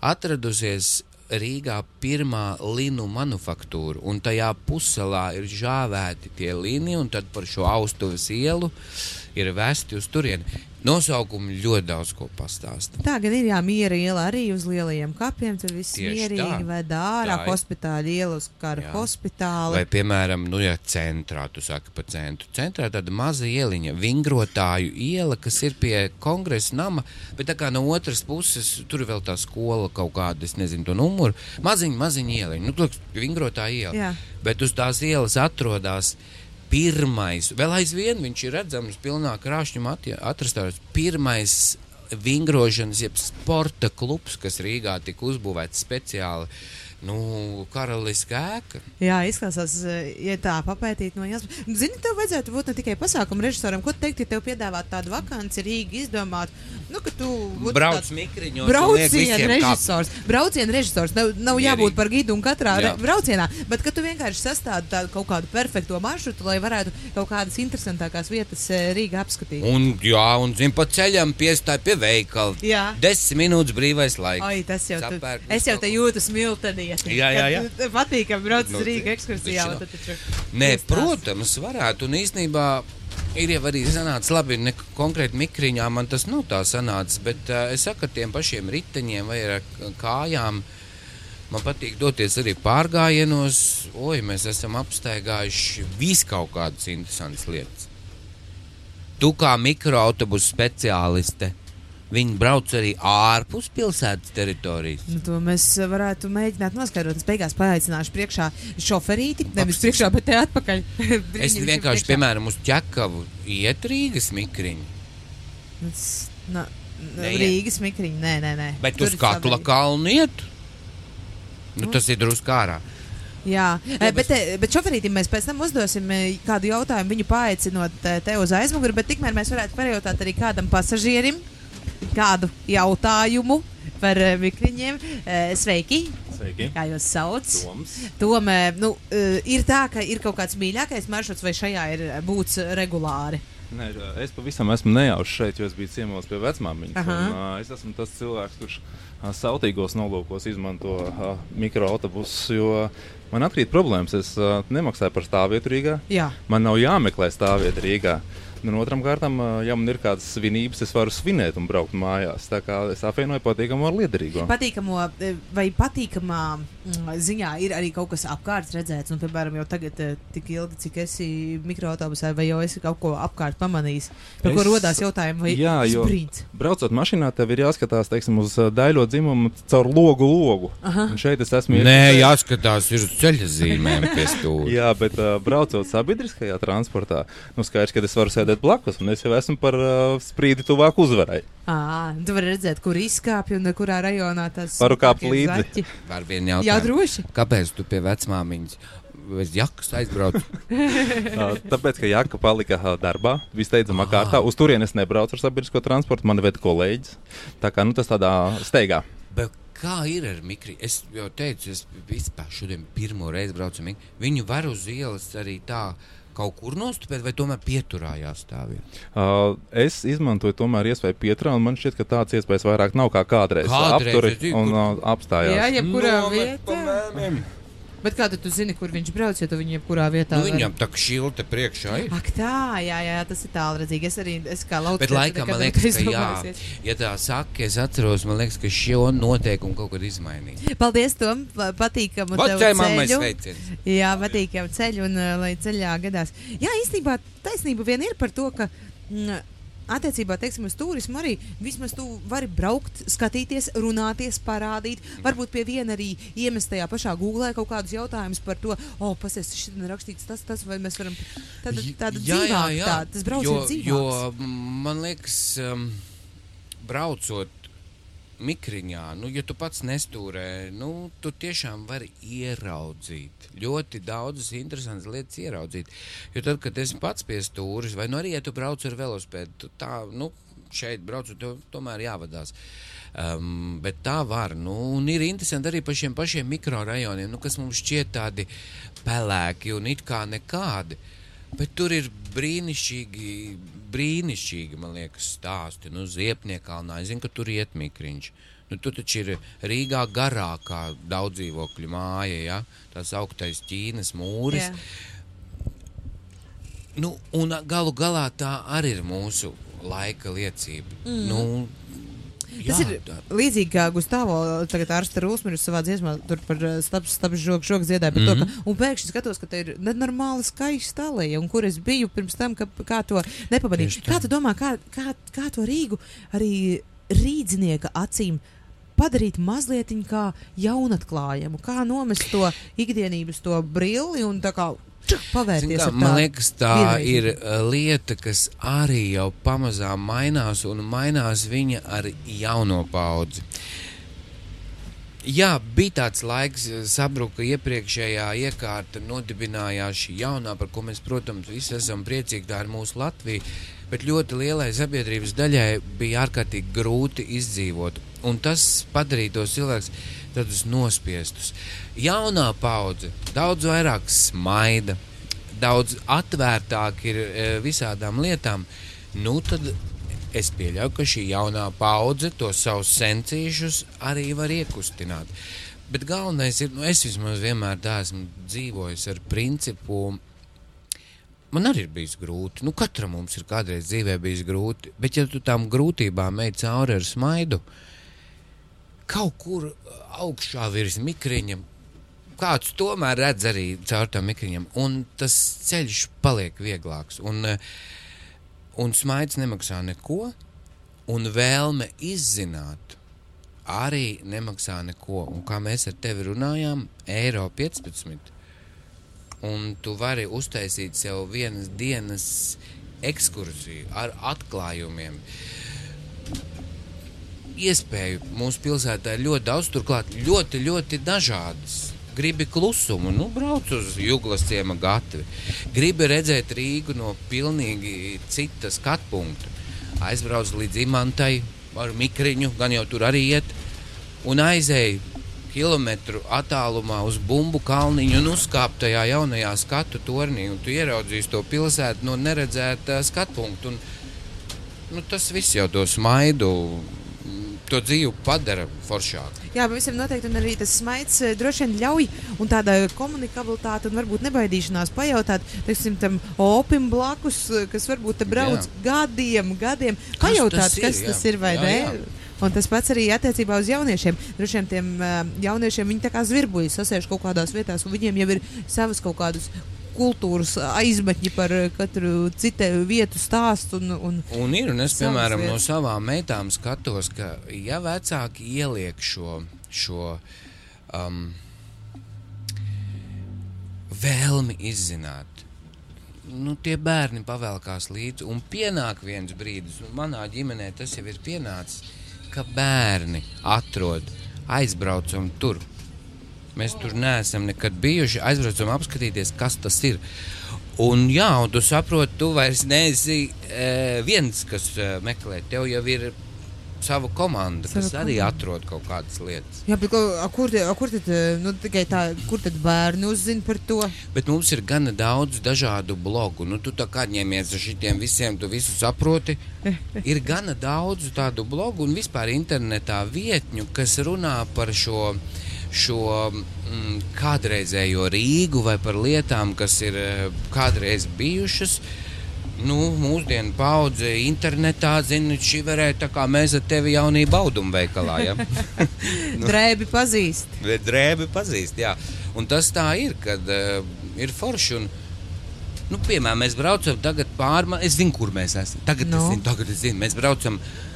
atradusies Rīgā pirmā linu manufaktūra, un tajā pusalā ir žāvēti tie lini, un tad par šo austuves ielu ir vesti uz turieni. Nosaukumi ļoti daudz ko pastāsta. Tā gan ir, jā, miera iela arī uz lielajiem kapiem. Tur viss Tieši mierīgi tā. vai dārā, hospitāļa iela uz kara Jā. hospitāla. Vai, piemēram, nu, ja centrā, tu saki par centru. Centrā tāda maza ieliņa, vingrotāju iela, kas ir pie kongresa nama, bet tā kā no otras puses tur ir vēl tā skola kaut kāda, es nezinu, to numuru. Maziņa, maziņa ieliņa, nu, tur vingrotā iela. Jā. Bet uz tās ielas atrodas pirmais, vēl aizvien viņš ir redzams pilnā krāšņumā atrastāts pirmais vingrošanas, jeb sporta klubs, kas Rīgā tika uzbūvēts speciāli. Nu, karaliska ēka. Jā, izklausās, eh, ja tā papētīt no jās. Zini, tev vajadzētu būt ne tikai pasākuma režisoram, ko teikt, ja tev piedāvāt tādu vakanci Rīgā izdomāt, nu, ka tu Brauc tāds mikriņos. Brauciena režisors. Brauciena režisors. Nav, nav jābūt par gidu un katrā Jā. braucienā, bet ka tu vienkārši sastādi tādu kaut kādu perfekto maršrutu, lai varētu kaut kādas interesantākās vietas eh, Rīgā apskatīt. Un, jā, un zin, pa ceļam piestāja pie veikala. Jā. Desmit minūtes brīvais laiks. Ai, tas jau tu, Sapērk es jau te jūtu smiltenieti. Jā, jā, jā. Patīkam brauc uz Nu, Rīgā ekskursijā. taču Nē, protams, varētu. Un īstenībā ir jau arī sanācis labi. Ne konkrēti mikriņā man tas nav tā sanācis, bet uh, es saku, ar tiem pašiem riteņiem vai ar kājām. Man patīk doties arī pārgājienos. Oi, mēs esam apstaigājuši visu kaut kādas interesantas lietas. Tu kā mikroautobusu speciāliste, viņi brauc arī ārpus pilsētas teritorijas. Nu, to mēs varētu mēģināt noskaidrot. Es beigās paaicināšu priekšā šoferīti. Nevis priekšā, bet te atpakaļ. Es vienkārši, priekšā. piemēram, uz ķekavu iet Rīgas mikriņu. Tas, na, Neiet. Rīgas mikriņa. Nē, nē, nē. Bet Tur uz katla kalnu iet. Nu, tas ir drusku ārā. Jā, eh, bet, bet šoferītim mēs pēc tam uzdosim eh, kādu jautājumu, viņu paaicinot eh, te uz aizmuguri, bet tikmēr mēs varētu pajautāt arī kādam pasažierim kādu jautājumu par eh, mikriņiem. Eh, Sveiki! Sveiki! Kā jūs sauc? Toms. Tomēr nu, eh, ir tā, ka ir kaut kāds mīļākais maršruts, vai šajā ir būts regulāri. Nē, es pavisam esmu nejauši šeit, jo es biju ciemos pie vecmāmiņas. Un, uh, es esmu tas cilvēks, kurš uh, sautīgos nolūkos izmanto uh, mikroautobusus, jo man atkrīt problēmas. Es uh, nemaksāju par stāvvietu Rīgā. Jā. Man nav jāmeklē stāvvieta Rīgā. Nu, un otram kārtam, ja man ir kādas svinības, es varu svinēt un braukt mājās. Tā kā es apvienoju patīkamu ar liederīgo. Patīkamo vai patīkamā mm, ziņā ir arī kaut kas apkārt redzēts. Nu, piemēram, jau tagad, tik ilgi, cik esi mikroautobusā, vai jau esi kaut ko apkārt pamanījis, par ko Es- rodās jautājumi, vai Jā, jo- sprīts. Braucot mašīnā, tev ir jāskatās teiksim, uz daļo dzimumu caur logu logu. Aha. Un šeit es esmu. Nē, jāskatās, ir uz ceļa zīmēm pie stūra. Jā, bet uh, braucot sabiedriskajā transportā, nu skaidrs, ka es varu sēdēt sēdēt blakus, un es jau esmu par uh, sprīdi tuvāk uzvarai. À, tu vari redzēt, kur izkāpj un kurā rajonā tas Varu kāpt līdzi. Var vien jautāt. Jā, droši. Kāpēc tu pie vecmāmiņas bez jakas aizbrauc? Uh, tāpēc, ka Jaka palika uh, darbā, vissteidzamā Ah. kārtā. Uz turieni es nebraucu ar sabiedrisko transportu, man veda kolēģis. Tā kā nu, tas tādā steigā. Bet kā ir ar mikri? Es jau teicu, es vispār šodien pirmo reizi braucu. Viņu var uz ielas arī tā kaut kur nostupēt, vai tomēr pieturā jāstāvēt. Uh, es izmantoju tomēr iespēju pieturā, un man šķiet, ka tāds iespējas vairāk nav kā kādreiz. Kādreiz, Apturi un uh, apstājās. Jā, jebkurā pa vietā. Bet kā tu zini, kur viņš brauc, ja tu viņu jebkurā vietā Nu, viņam tā kā šilte priekšā ir. Ak, tā, jā, jā, tas ir tālredzīgi. Es arī, es kā lauks. Bet laikam man liekas, ka jā, ja tā saka, es atceros, man liekas, ka šo noteikumu kaut kad izmainīja. Paldies, Tom, pa- patīkamu tev Vecai mammai ceļu. Jā, patīk jau ceļu un lai ceļā gadās. Jā, īstenībā taisnība vien ir par to, ka. Mm, Attiecībā teiksim, uz turismu arī vismaz tu vari braukt, skatīties, runāties, parādīt. Varbūt pie viena arī iemest tajā pašā googlē kaut kādus jautājumus par to, oh, pasies, šis ir rakstīts tas, tas, vai mēs varam tāda, tāda dzīvāk, tā, tas brauciens dzīvāks. Jo man liekas, um, braucot mikriņā, nu, ja tu pats nestūrē, nu, tu tiešām vari ieraudzīt. Ļoti daudzas interesantas lietas ieraudzīt. Jo tad, kad esi pats pie stūres, vai nu arī, ja tu brauc ar velospēdu, tu tā, nu, šeit braucot, tev tomēr jāvadās. Um, bet tā var. Nu, un ir interesanti arī par šiem pašiem mikrorajoniem, nu, kas mums šķiet tādi pelēki un it kā nekādi. Bet tur ir brīnišķīgi, brīnišķīgi, man liekas, stāsti. Nu, Ziepniekalnā, es zinu, ka tur iet mikriņš. Nu, tur taču ir Rīgā garākā daudz dzīvokļu māja, ja? tās augtais Ķīnas mūris. Jā. Nu, un galu galā tā arī ir mūsu laika liecība. Mm. Nu, Tas jā, ir tā- līdzīgi kā Gustavo, tagad ārsta Rūsmīrs savā dziesmā, tur par stabs, stabs žogu, žogu dziedāja par mm -hmm. to, ka, un pēkšņi skatos, ka te ir nenormāli skaista alēja, un kur es biju pirms tam, ka, kā to nepamanīju. Kā tu domā, kā, kā, kā to Rīgu arī rīdzinieka acīm padarīt mazliet kā jaunatklājumu, kā nomest to ikdienības, to brilli un tā kā pavērties. Kā, man liekas, tā vienreizīgu. ir uh, lieta, kas arī jau pamazām mainās, un mainās viņa ar jauno paudzi. Jā, bija tāds laiks, eh, sabruka iepriekšējā iekārta, nodibinājās šī jaunā, par ko mēs, protams, visi esam priecīgi. Tā ir mūsu Latvija. Bet ļoti lielai sabiedrības daļai bija ārkārtīgi grūti izdzīvot. Un tas padarīja tos cilvēkus tādus nospiestus. Jaunā paudze daudz vairāk smaida, daudz atvērtāk ir e, visādām lietām. Nu, tad es pieļauju, ka šī jaunā paudze to savus sencīšus arī var iekustināt. Bet galvenais ir, nu, es vismaz vienmēr tā esmu dzīvojis ar principu. Man arī ir bijis grūti. Nu, katram mums ir kādreiz dzīvē bijis grūti. Bet, ja tu tām grūtībām ej cauri ar smaidu, kaut kur augšā virs mikriņa, kāds tomēr redz arī caur tām mikriņām, un tas ceļš paliek vieglāks. Un, un smaids nemaksā neko, un vēlme izzināt arī nemaksā neko. Un kā mēs ar tevi runājām, eiro 15. Un tu vari uztaisīt sev vienas dienas ekskursiju ar atklājumiem. Iespēju mūsu pilsētā ir ļoti daudz, turklāt ļoti, ļoti dažādas. Gribi klusumu, nu, brauc uz Juglas ciema gatavi. Gribi redzēt Rīgu no pilnīgi cita skatu punkta. Aizbrauc līdz imantai ar mikriņu, gan jau tur arī iet, un aizēja kilometru attālumā uz bumbu kalniņu un uzkāpt tajā jaunajā skatu tornī. Tu ieraudzīsi to pilsētu no neredzēta skatu punkta. Un, nu, tas viss jau to smaidu, to dzīvi padara foršāku. Jā, pavisam noteikti. Un arī tas smaids eh, droši vien ļauj, un tāda komunikabilitāte, un varbūt nebaidīšanās pajautāt, teiksim, tam opim blakus, eh, kas varbūt te brauc Jā. gadiem, gadiem. Kas Pajautāt, tas ir, kas jā. tas ir vai Jā, ne. jā. Un tas pats arī attiecībā uz jauniešiem. Droši vien tiem uh, jauniešiem viņi tā kā zvirbuļi sasēž kaut kādās vietās, un viņiem jau ir savas kaut kādas kultūras aizmetņi par eh, katru citu vietu stāstu. Un, un, Un ir, un es, piemēram, no lietas. savām meitām skatos, ka, ja vecāki ieliek šo, šo um, vēlmi izzināt, nu, tie bērni pavēlkās līdzi. Un pienāk viens brīdis, un manā ģimenē tas jau ir pienācis, ka bērni atrod, aizbraucam tur. Mēs tur neesam nekad bijuši, aizbraucam apskatīties, kas tas ir. Un, jā, un tu saproti, tu vairs neesi e, viens, kas e, meklē. Tev jau ir sava komanda, Sava kas arī komanda. atrod kaut kādas lietas. Jā, bet a, kur, a, kur tad, nu, tā, kur tad bērni uzzina par to? Bet mums ir gana daudz dažādu blogu. Nu, tu kā ņemies ar šitiem visiem, tu visu saproti. Ir gana daudz tādu blogu un vispār internetā vietņu, kas runā par šo, šo mm, kādreizējo Rīgu vai par lietām, kas ir eh, kādreiz bijušas. Nu, mūsdienu paudze internetā zina, šī varētu tā kā mēs ar tevi jaunībā baudumu veikalā. Ja? Nu. Drēbi pazīst. Drēbi pazīst, jā. Un tas tā ir, kad uh, ir forši. Un, nu, piemēram, mēs braucam tagad pāri. Es zinu, kur mēs esam. Tagad, Nu? es, zinu, tagad es zinu, mēs braucam. Uh,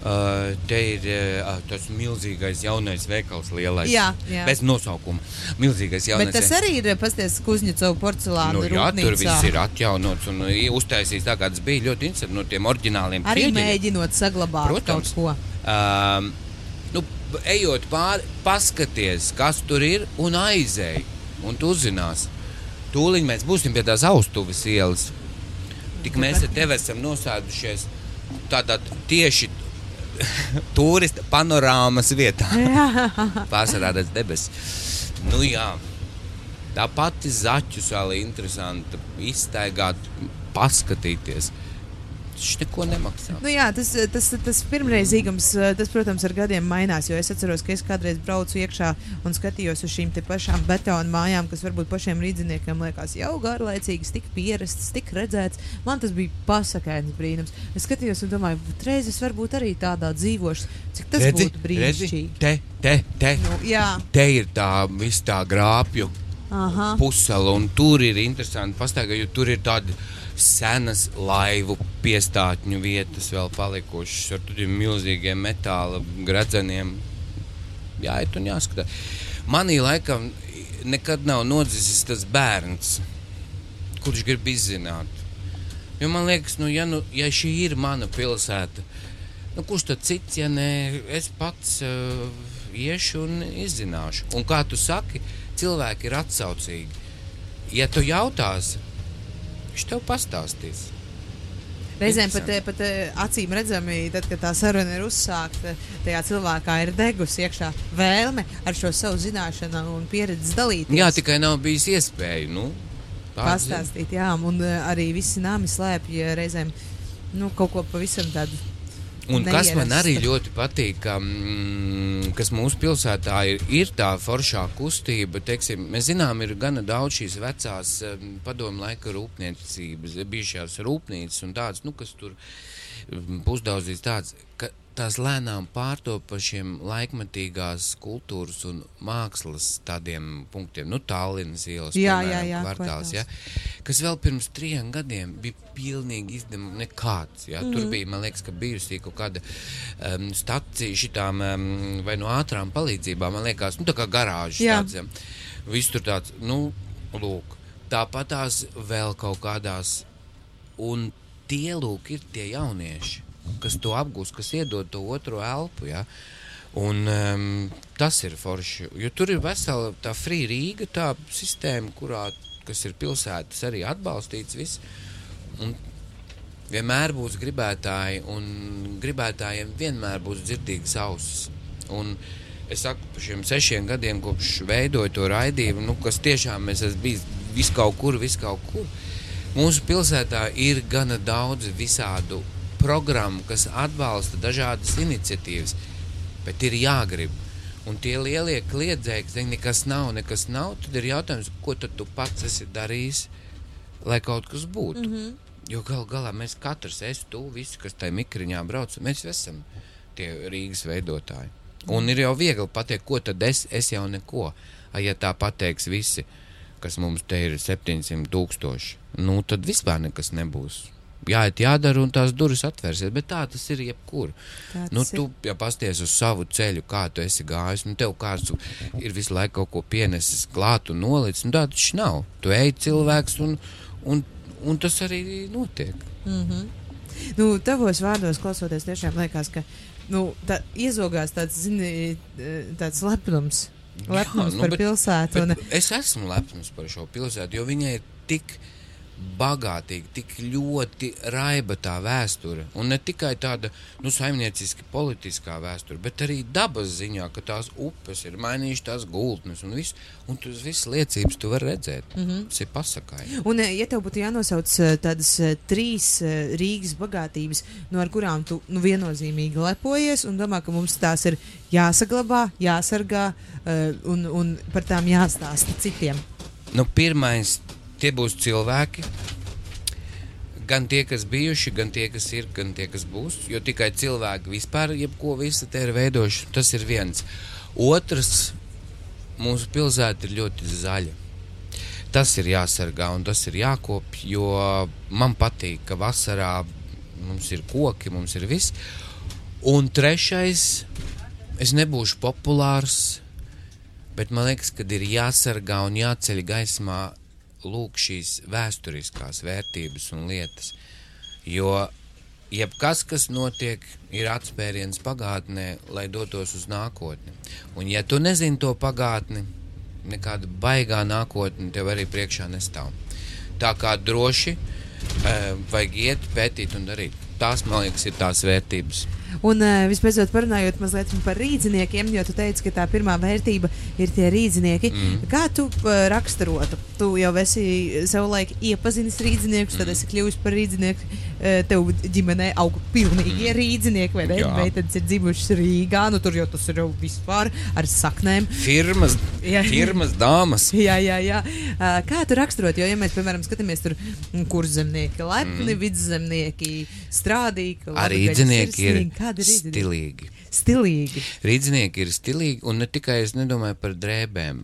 te ir uh, tas milzīgais jaunais veikals, lielais. Jā, jā. Bez nosaukuma. Milzīgais jaunais Bet tas arī ir pasties Kuzņecovu porcelāna Nu, jā, tur rūpnīcā. viss ir atjaunots un uztaisīts tā, kā tas bija ļoti interesanti no tiem oriģināliem Arī ķieģeļiem. mēģinot saglabāt Protams. kaut ko. Um, nu, ejot pāri, paskaties, kas tur ir, un aizēj. Un tu uzzināsi. Tūlīt mēs būsim pie tās austuves ielas. Tik mēs ar tevi esam nosēdušies tādā tieši turista panorāmas vietā. Pārsvarā redz debesis. Nu jā. Tā pati zaķu sāla ir interesanta. Iztaigāt, paskatīties. Viņš neko nemaksā. Nu, jā, tas, tas, tas pirmreizīgums, tas, protams, ar gadiem mainās. Jo es atceros, ka es kādreiz braucu iekšā un skatījos uz šīm te pašām betona mājām, kas varbūt pašiem rīdziniekiem liekas jau garlaicīgas, tik pierastas, tik redzētas. Man tas bija pasakāns brīnums. Es skatījos un domāju, reiz es varbūt arī tādā dzīvošu, cik tas Redzi, būtu redzi, brīnišķīgi. te, te, te. Nu, jā, Te ir tā viss tā grāpju aha. pusela, un tur ir interesanti pastaigāt, jo tur ir tādi senas laivu piestātņu vietas vēl palikušas ar tādiem milzīgiem metāla gradzeniem. Jā, iet un jāskatās. Manī laikam nekad nav nodzisis tas bērns, kurš grib izzināt. Jo man liekas, nu, ja, nu, ja šī ir mana pilsēta, nu, kurš tad cits, ja ne es pats uh, iešu un izzināšu. Un kā tu saki, cilvēki ir atsaucīgi. Ja tu jautāsi, viņš tev pastāstīs. Reizēm pat, eh, pat eh, acīm redzami, tad, kad tā saruna ir uzsākta, tajā cilvēkā ir degusi iekšā vēlme ar šo savu zināšanu un pieredzi dalīties. Jā, tikai nav bijis iespēja. Nu, tā pastāstīt, jā, un uh, arī visi nami slēpj reizēm nu, kaut ko pavisam tādu. Un kas man arī ļoti patīk, ka, mm, kas mūsu pilsētā ir, ir tā foršā kustība. Teiksim, mēs zinām, ir gana daudz šīs vecās um, padomu laika rūpniecības, bijušās rūpnīcas un tādas, nu, kas tur mm, pusdaudzīs tāds, ka tās lēnām pārtop par šiem laikmatīgās kultūras un mākslas tādiem punktiem, nu, Tallinas ielas, Jā, piemēram, jā, jā, kvartāls, ja, kas vēl pirms trim gadiem bija pilnīgi izdevums nekāds. Ja? Mm. Tur bija, man liekas, ka bijusi kaut kāda um, stacija šitām um, vai no ātrām palīdzībām, man liekas, nu, tā kā garāžas Jā. tāds. Ja? Viss tur tāds, nu, lūk, tāpat tās vēl kaut kādās, un tie lūk ir tie jaunieši, kas to apgūst, kas iedod to otro elpu. Ja? Un, um, tas ir forši. Jo tur ir vesela tā free Rīga, tā sistēma, kurā kas ir pilsētas arī atbalstīts. Viss. Un vienmēr būs gribētāji, un gribētājiem vienmēr būs dzirdīgas ausis. Un es saku, par šiem sešiem gadiem, kopš veidoju to raidījumu, nu, kas tiešām mēs esam bijis vis kaut kur, vis kaut kur. Mūsu pilsētā ir gana daudz visādu programmu, kas atbalsta dažādas iniciatīvas, bet ir jāgrib. Un tie lielie kliedzēji, kas nekas nav, nekas nav, tad ir jautājums, ko tu pats esi darījis, lai kaut kas būtu. Mm -hmm. Jo gal galā mēs katrs, es, tu, visi, kas tajā mikriņā brauc, mēs esam tie Rīgas veidotāji. Un ir jau viegli pateikt, ko tad es, es jau neko. A, ja tā pateiks visi, kas mums te ir 700 tūkstoši, nu tad vispār nekas nebūs. Jāiet, jādara, un tās durvis atvērsies, bet tā tas ir jebkur. Tā Nu, tu, ja pasties uz savu ceļu, kā tu esi gājis, nu, tev kāds ir visu laiku kaut ko pienesis klāt un nolicis, nu, tā taču nav. Tu ej cilvēks un, un, un tas arī notiek. Mm -hmm. nu, tavos vārdos klausoties, tiešām liekas, ka nu, tā iezogās tāds, zini, tāds lepnums. Lepnums Jā, nu, par bet, pilsētu. Un... Es esmu lepns par šo pilsētu, jo viņai ir tik bagātīga, tik ļoti raiba tā vēsture. Un ne tikai tāda nu, saimnieciski politiskā vēsture, bet arī dabas ziņā, ka tās upes ir mainījušas tās gultnes un viss. Un tas viss liecības tu vari redzēt. Mm -hmm. Tas ir pasakāji. Un, ja tev būtu jānosauc eh, tādas eh, trīs Rīgas bagātības, no nu, kurām tu nu, viennozīmīgi lepojies un domā, ka mums tās ir jāsaglabā, jāsargā un, un par tām jāstāsta citiem. Nu, pirmais tie būs cilvēki. Gan tie, kas bijuši, gan tie, kas ir, gan tie, kas būs. Jo tikai cilvēki vispār, jebko visu te ir veidojuši, tas ir viens. Otrs, mūsu pilsēta ir ļoti zaļa. Tas ir jāsargā un tas ir jākopj, jo man patīk, ka vasarā mums ir koki, mums ir viss. Un trešais, es nebūšu populārs, bet man liekas, ka ir jāsargā un jāceļ gaismā lūk šīs vēsturiskās vērtības un lietas. Jo jebkas, kas notiek, ir atspēriens pagātnē, lai dotos uz nākotni. Un ja tu nezini to pagātni, nekāda baigā nākotne tev arī priekšā nestāv. Tā kā droši e, vajag iet, pētīt un darīt. Tās, man liekas, ir tās vērtības. Un uh, visbeidzot, parunājot mazliet par rīdziniekiem, jo tu teici, ka tā pirmā vērtība ir tie rīdzinieki. Mm. Kā tu uh, raksturotu? Tu jau esi savulaik iepazinis rīdziniekus, mm. tad esi kļuvis par rīdzinieku. Uh, tev ģimenē aug pilnīgi mm. rīdzinieki, vai ne? Meitenes ir dzimušas Rīgā, nu tur jau tas ir jau vispār ar saknēm. Firmas, jā. firmas dāmas. jā, jā, jā. Kā tu raksturot? Jo, ja mēs, piemēram, skatāmies tur, mm, kur zemnieki, lepni, mm. vidzemnieki, strādīgi, arī rīdzinieki ir. Kā Kādi ir stilīgi? Stilīgi. Rīdznieki ir stilīgi, un ne tikai es nedomāju par drēbēm.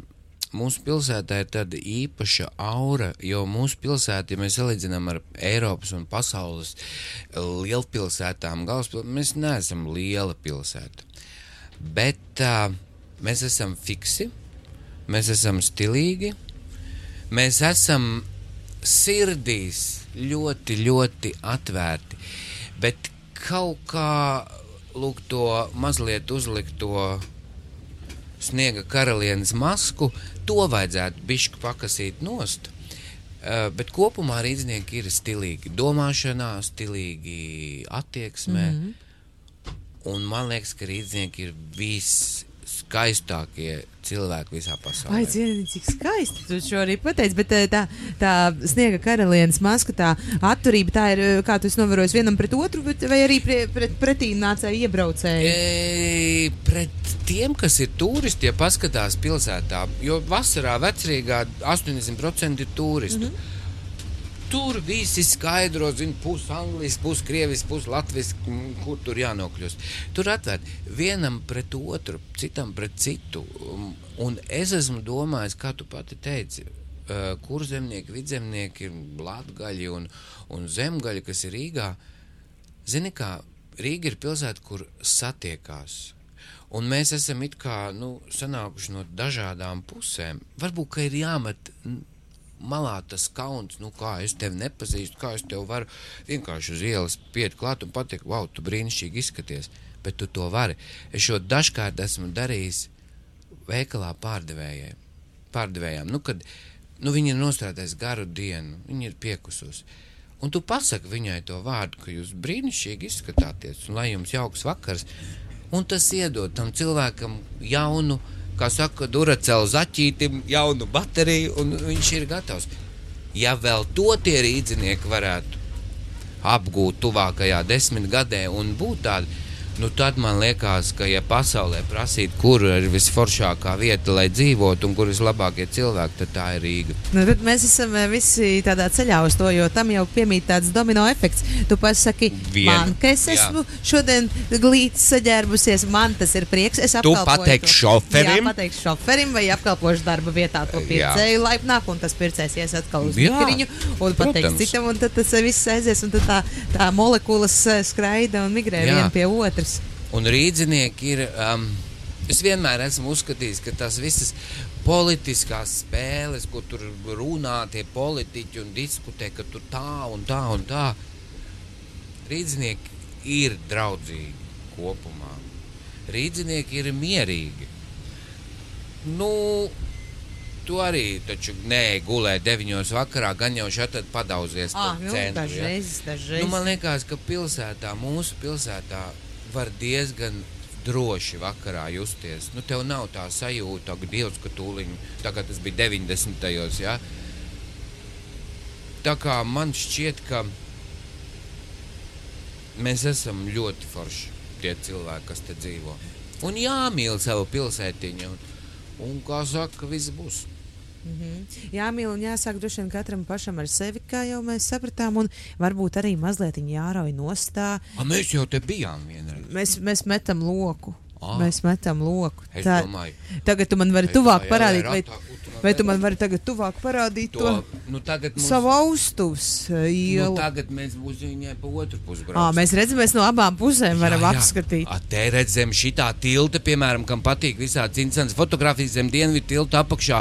Mūsu pilsētā ir tāda īpaša aura, jo mūsu pilsēta, ja mēs salīdzinām ar Eiropas un pasaules lielpilsētām, galvaspilsētām, mēs neesam liela pilsēta. Bet uh, mēs esam fiksi, mēs esam stilīgi, mēs esam sirdīs ļoti, ļoti atvērti. Bet kaut kā lūk, to mazliet uzlikto sniega karalienes masku, to vajadzētu bišķi pakasīt nost. Uh, bet kopumā rīznieki ir stilīgi domāšanā, stilīgi attieksmē. Mm -hmm. Un man liekas, ka rīznieki ir viss skaistākie cilvēki visā pasaulē. Ai, cienīt, cik skaisti tu šo arī pateici, bet eh, tā, tā sniega karalienes maska, tā atturība, tā ir, eh, kā tu esi novērojis vienam pret otru, bet, vai arī pret, pret pretī nācēju iebraucēju? E, pret tiem, kas ir turisti, ja paskatās pilsētā, jo vasarā vecrīgā 80% ir turistu. Mm -hmm. Tur viss ir skaidrs, zina, pusi angļuiski, pusi krieviski, pusi latviešu, kur tur jānokļūst. Tur atvērt vienam pret otru, citam pret citu. Un es esmu domājis, kā tu pati teici, kur zemnieki, vidzemnieki, latgaļi un, un zemgaļi, kas ir Rīgā. Zini, kā Rīga ir pilsēta, kur satiekās. Un mēs esam it kā nu, sanākuši no dažādām pusēm. Varbūt, ka ir jāmet malā tas kauns, nu kā es tevi nepazīstu, kā es tev varu vienkārši uz ielas piet klāt un pateikt, wow, tu brīnišķīgi izskaties, bet tu to vari. Es šo dažkārt esmu darījis veikalā pārdevējai, pārdevējām, nu, kad nu, viņi ir nostrādājis garu dienu, viņi ir piekusus. Un tu pasaki viņai to vārdu, ka jūs brīnišķīgi izskatāties, un lai jums jauks vakars, un tas iedod tam cilvēkam jaunu, kā saka, duracēlu zaķītim, jaunu bateriju, un viņš ir gatavs. Ja vēl to tie rīznieki varētu apgūt tuvākajā desmitgadē un būt tādi, Nu, tad man liekas, ka, ja pasaulē prasītu, kur ir visforšākā vieta, lai dzīvotu, un kur vislabākie cilvēki, tad tā ir Rīga. Nu, mēs esam eh, visi tādā ceļā uz to, jo tam jau piemīt tāds domino efekts. Tu pasaki, Vien. man, ka es esmu jā. šodien glīti saģērbusies, man tas ir prieks. Es tu pateiksi šoferim. Jā, pateikšu šoferim vai apkalpošu darba vietā to pircēju laipnāk, un tas pircējs ies atkal uz mikriņu un pateiks citam, un tad tas viss aizies, un tad tā, tā molekulas eh, skraida un migrē viena pie otras. Un rīznieki ir. Um, es vienmēr esmu uzskatījis, ka tās visas politiskās spēles, kur tur runā tie politiķi un diskutē, ka tur tā un tā un tā. Rīdzinieki ir draudzīgi kopumā. Rīdzinieki ir mierīgi. Nu, tu arī taču nē, gulēji deviņos vakarā, gan jau šeit padauzies Ah, nu, centru. ja? dažreiz, dažreiz. Nu, man liekas, ka pilsētā, mūsu pilsētā, var diezgan droši vakarā justies. Nu, tev nav tā sajūta, ka Dievs, ka tūlīt, tagad tas bija 90. Ja? Tā kā man šķiet, ka mēs esam ļoti forši tie cilvēki, kas te dzīvo. Un jāmīl savu pilsētiņu. Un, un kā saka, viss būs. Mhm. Jāmīl un jāsāk droši vien katram pašam ar sevi, kā jau mēs sapratām, un varbūt arī mazliet jārauj nostā. A, mēs jau te bijām vienreiz. Mēs, mēs metam loku. Ā. Mēs metam loku. Es Tā- domāju, Tagad tu man vari tuvāk jā, parādīt, jā, vai, man vai tu man vari tagad tuvāk parādīt to, to, nu, mums, savu austuvs uh, nu, ielu. tagad mēs būsim viņai pa otru pusi Ā, braucam. mēs redzam, mēs no abām pusēm varam Jā, jā. apskatīt. A, Te redzam, šitā tilta, piemēram, kam patīk visādi interesantas fotografijas zem dienvidu tilta apakšā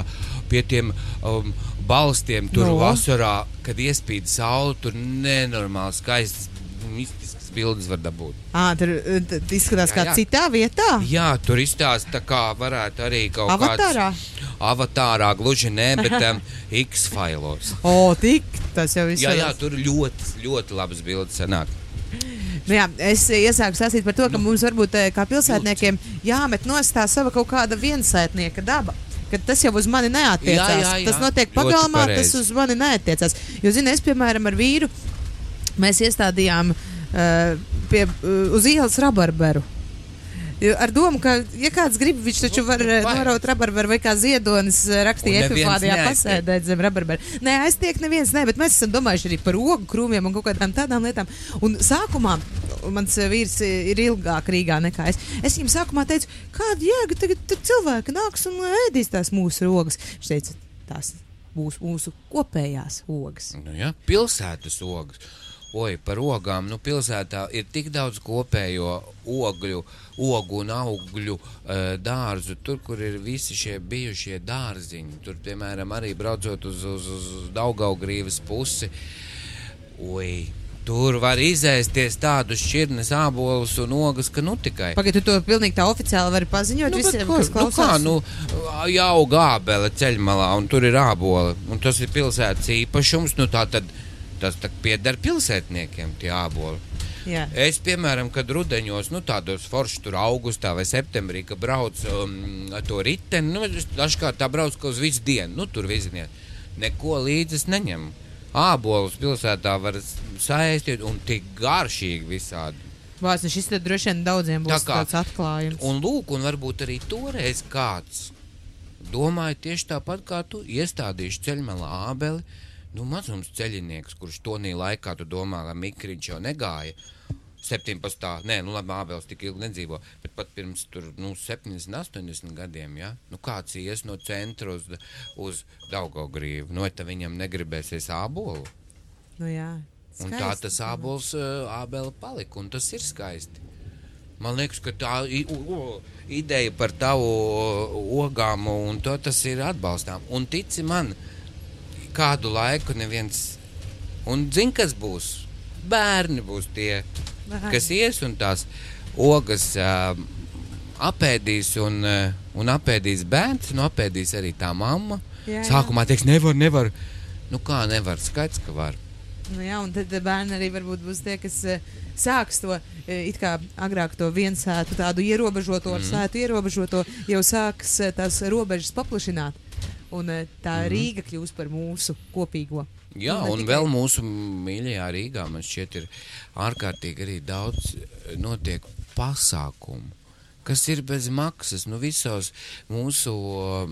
pie tiem um, balstiem. Tur No. no. vasarā, kad iespīd saule, tur nenormāli skaistas, mistiskas bildes var dabūt. Ā, tur t- izskatās Jā, kā jā. citā vietā. Jā, tur izstāsta tā kā varētu arī kaut Avatārā? kāds avatārā, gluži ne, bet um, X-failos. O, tik tas jau viss. Jā, jā, tur ļoti, ļoti labas bildes sanāk. Nu, jā, es iesāku stāstīt par to, ka Nu. mums varbūt eh, kā pilsētniekiem jāmet nost tā sava kaut kāda viensētnieka daba. Kad tas jau uz mani neatiecās. Jā, jā, jā. Tas notiek pagalmā, tas uz mani neatiecās. Jo, zini, es, piemēram, ar vīru mēs iestādījām uh, pie, uh, uz ielas rabarberu. Jo Ar domu, ka, ja kāds grib, viņš taču var eh, Vai. noraut rabarberu vai kā ziedonis eh, rakstīja neaiztiek. pasēdēt zem rabarberu. Nē, aiztiek neviens, nē, bet mēs esam domājuši arī par ogu krūmiem un kaut kādām tādām lietām. Un sākumā mans vīrs eh, ir ilgāk Rīgā nekā es. Es viņam sākumā teicu, kāda jēga tagad tad cilvēki nāks un ēdīs tās mūsu rogas. Viņš teica, tās būs mūsu kopējās ogas. Nu, ja? Pilsētas ogas. Oi, par ogām. Nu, pilsētā ir tik daudz kopējo ogļu, ogu un augļu uh, dārzu. Tur, kur ir visi šie bijušie dārziņi. Tur, piemēram, arī braucot uz, uz, uz Daugaugrīvas pusi. Oi, tur var izēsties tādus šķirnes, ābolus un ogas, ka nu tikai. Pagaidu, tu to pilnīgi tā oficiāli vari paziņot Nu, visiem, ko- kas nu, kā, klausās. nu, jau gābele ceļmalā, un tur ir āboli. Un tas ir pilsētas īpašums. Nu, tā tad tas tā pieder pilsētniekiem, tie āboli. Jā. Es, piemēram, kad rudeņos, nu, tādos foršos, tur augustā vai septembrī, kad brauc um, ar to riteni, nu, dažkārt tā brauc kaut uz visu dienu, nu, tur viziniet. Neko līdzi neņemu. Ābolus pilsētā var saistīt un tik garšīgi visādi. Vārds, nu šis droši vien daudziem Tā būs kā- tāds atklājums. Un lūk, un varbūt arī toreiz kāds domāja tieši tāpat kā tu iestādīšu ceļmalā ābeli. Nu, mazums ceļinieks, kurš tonī laikā tu domā, ka Mikriņš jau negāja. 17. Nē, nu labi, Ābels tik ilgi nedzīvo, bet pat pirms tur, nu, 70, 80 gadiem, ja? Nu, kāds ies no centra uz, uz Daugaugrīvu, no tā viņam negribēsies ābolu. Nu, jā. Un Skaisti. tā tas ābols uh, ābele palika, un tas ir skaisti. Man liekas, ka tā ideja par tavu ogām un to tas ir atbalstām. Un tici man, kādu laiku neviens, un zin, kas būs, bērni būs tie, Bērni. kas ies un tās ogas uh, apēdīs un, uh, un apēdīs bērns, un apēdīs arī tā mamma. Jā, jā. Sākumā teiks, nevar, nevar. Nu kā nevar, skaidrs, ka var. Nu, jā, un tad bērni arī varbūt būs tie, kas uh, sāks to it kā agrāk to viensētu, tādu ierobežoto, Mhm. mm. sētu ierobežoto, jau sāks tās robežas paplašināt. Un tā mm. Rīga kļūs par mūsu kopīgo. Jā, un tikai- vēl mūsu mīļajā Rīgā man šķiet, ir ārkārtīgi arī daudz eh, notiek pasākumu. Kas ir bez maksas? Nu, visos mūsu,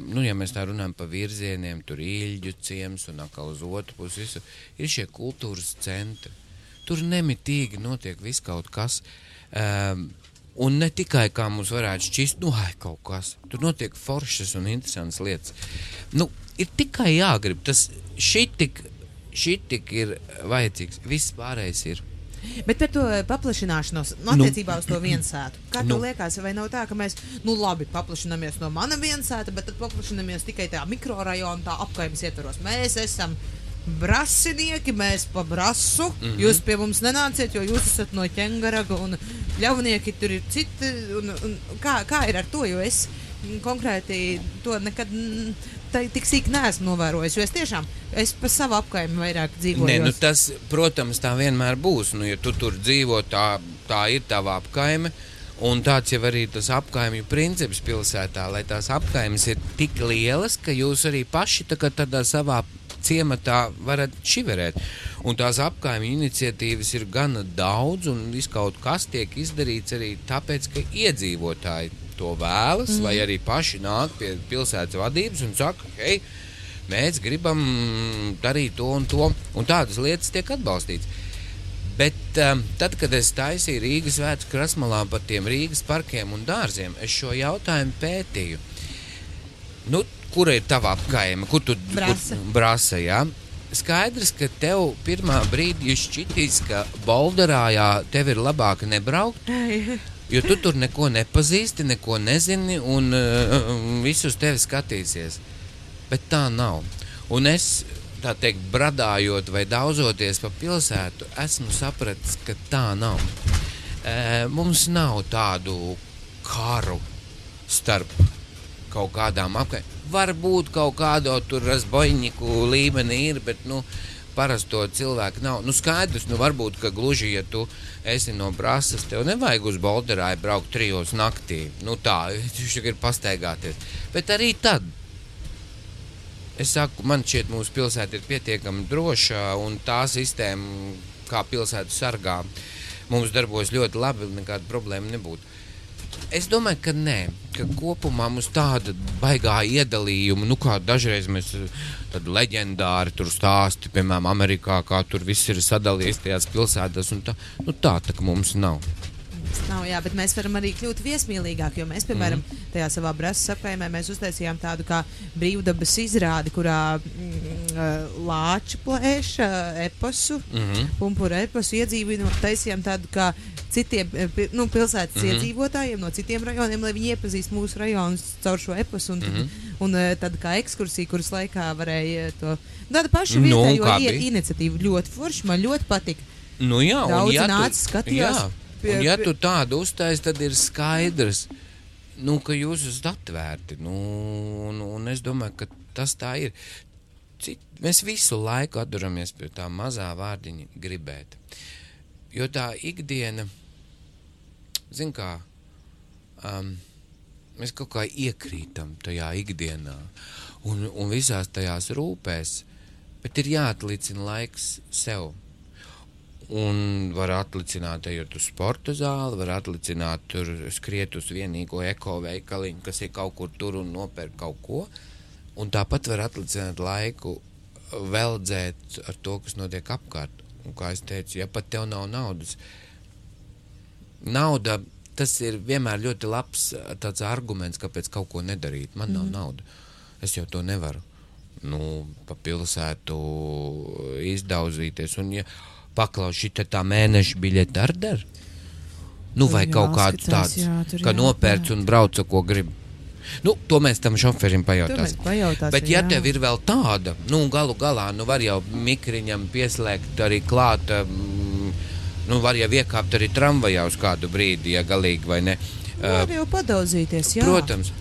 nu, ja mēs tā runājam par virzieniem, tur īļģu ciems un atkal uz otru pusi, visu, ir šie kultūras centri. Tur nemitīgi notiek viss kaut kas. Um, un ne tikai kā mums varētu šķist, nu, ai, kaut kas. Tur notiek foršas un interesantas lietas. Nu, ir tikai jāgrib. Tas šī tik, šī tik ir vajadzīgs. Viss pārējais ir. Bet par to paplašināšanos, nu, Nu. attiecībā uz to viensētu. Kā Nu. tev liekas, vai nav tā, ka mēs, nu, labi, paplašināmies no mana viensēta, bet tad paplašināmies tikai tajā mikrorajona, tā apkaimes ietvaros. Mēs esam brasinieki, mēs pa brasu. Mm. -hmm. Jūs pie mums nenāciet, jo jūs esat no ķengaraga un ļaunieki tur ir citi. Un, un, kā, kā ir ar to? Jo es konkrēti to nekad. mm, Tik sīk neesmu novērojis, es tiešām es pa savu apkaimi vairāk dzīvoju. Nē, nu tas, protams, tā vienmēr būs. Nu, ja tu tur dzīvo, tā, tā ir tava apkaime. Un tāds jau arī tas apkaimju princips pilsētā, lai tās apkaimes ir tik lielas, ka jūs arī paši tā tādā savā ciematā varat šiverēt. Un tās apkaimju iniciatīvas ir gana daudz, un viss kaut kas tiek izdarīts arī tāpēc, ka iedzīvotāji to vēlas, mm. vai arī paši nāk pie pilsētas vadības un saka, hei, mēs gribam darīt to un to, un tādas lietas tiek atbalstītas. Bet um, tad, kad es taisīju Rīgas svētku krasmalā par tiem Rīgas parkiem un dārziem, es šo jautājumu pētīju. Nu, kur ir tava apkaime? Kur tu. Kur, brasa jā? Skaidrs, ka tev pirmā brīdī šķitīs, ka Bolderājā tev ir labāk nebraukt, jo tu tur neko nepazīsti, neko nezini un uh, visus tevi skatīsies. Bet tā nav. Un es, tā teikt, bradājot vai daudzoties pa pilsētu, esmu sapratis, ka tā nav. E, mums nav tādu karu starp kaut kādām apgabaliem. Varbūt kaut kādā tur razboņiku līmenī ir, bet nu, parasto cilvēku nav. Nu, skaidrs, nu, varbūt, ka gluži, ja tu esi no brāzas, tev nevajag uz Bolderāju braukt trijos naktī. Nu, tā, viņš ir pastaigāties. Bet arī tad Es saku, man šķiet, mūsu pilsēta ir pietiekami droša, un tā sistēma, kā pilsētu sargā, mums darbojas ļoti labi, nekāda problēma nebūtu. Es domāju, ka nē, ka kopumā mums tāda baigā iedalījuma, nu kā dažreiz mēs tādi leģendāri tur stāsti, piemēram, Amerikā, kā tur viss ir sadalīts tajās pilsētās, un tā, nu tā tā kā mums nav. Tas nav, jā, bet mēs varam arī kļūt viesmīlīgāki. Jo mēs, piemēram, mm. tajā savā apgabalā mēs uztaisījām tādu kā brīvdabas izrādi, kurā mm, ā, lāči plēša eposu, mm. -hmm. pumpura eposu iedzīvinu un taisījām tādu kā citiem e, pi- nu, pilsētas mm. -hmm. iedzīvotājiem no citiem rajoniem, lai viņi iepazīst mūsu rajonus caur šo eposu. Un, tad, mm. -hmm. un ā, tāda kā ekskursija, kuras laikā varēja to. Tāda paša Nu, vietējo kā no, bija? iniciatīva ļoti forša, man ļoti patika. Nu, jā, un Daudzi ja nāca, tu, skatījās jā, pie- un ja tu tādu uztaisi, tad ir skaidrs, nu, ka jūs esat atvērti. Nu, un, un es domāju, ka tas tā ir. Cit, mēs visu laiku atduramies pie tā mazā vārdiņa gribēt. Jo tā ikdiena, zin kā, um, mēs kaut kā iekrītam tajā ikdienā un, un visās tajās rūpēs, bet ir jāatlicina laiks sev. Un var atlicināt, ejot uz sporta zāli, var atlicināt, tur skriet uz vienīgo ekoveikaliņu, kas ir kaut kur tur un nopērk kaut ko. Un tāpat var atlicināt laiku, veldzēt ar to, kas notiek apkārt. Un, kā es teicu, ja pat tev nav naudas, nauda tas ir vienmēr ļoti labs eh, arguments, kāpēc kaut ko nedarīt. Man nav nauda. Es jau to nevaru. Nu, pa pilsētu izdauzīties. Un, ja paklaus šī tā mēneša biļete ar dar, nu, vai Jā, kaut kāds tāds, jā, tur ka jā, nopērc un brauc, ko grib. Nu, to mēs tam šoferim pajautāsim. pajautāsim, Bet, ja jā. tev ir vēl tāda, nu, galu galā, nu, var jau mikriņam pieslēgt arī klāt, mm, nu, var jau iekāpt arī tramvajā uz kādu brīdi, ja galīgi vai ne. Var jau padauzīties, jā. Protams,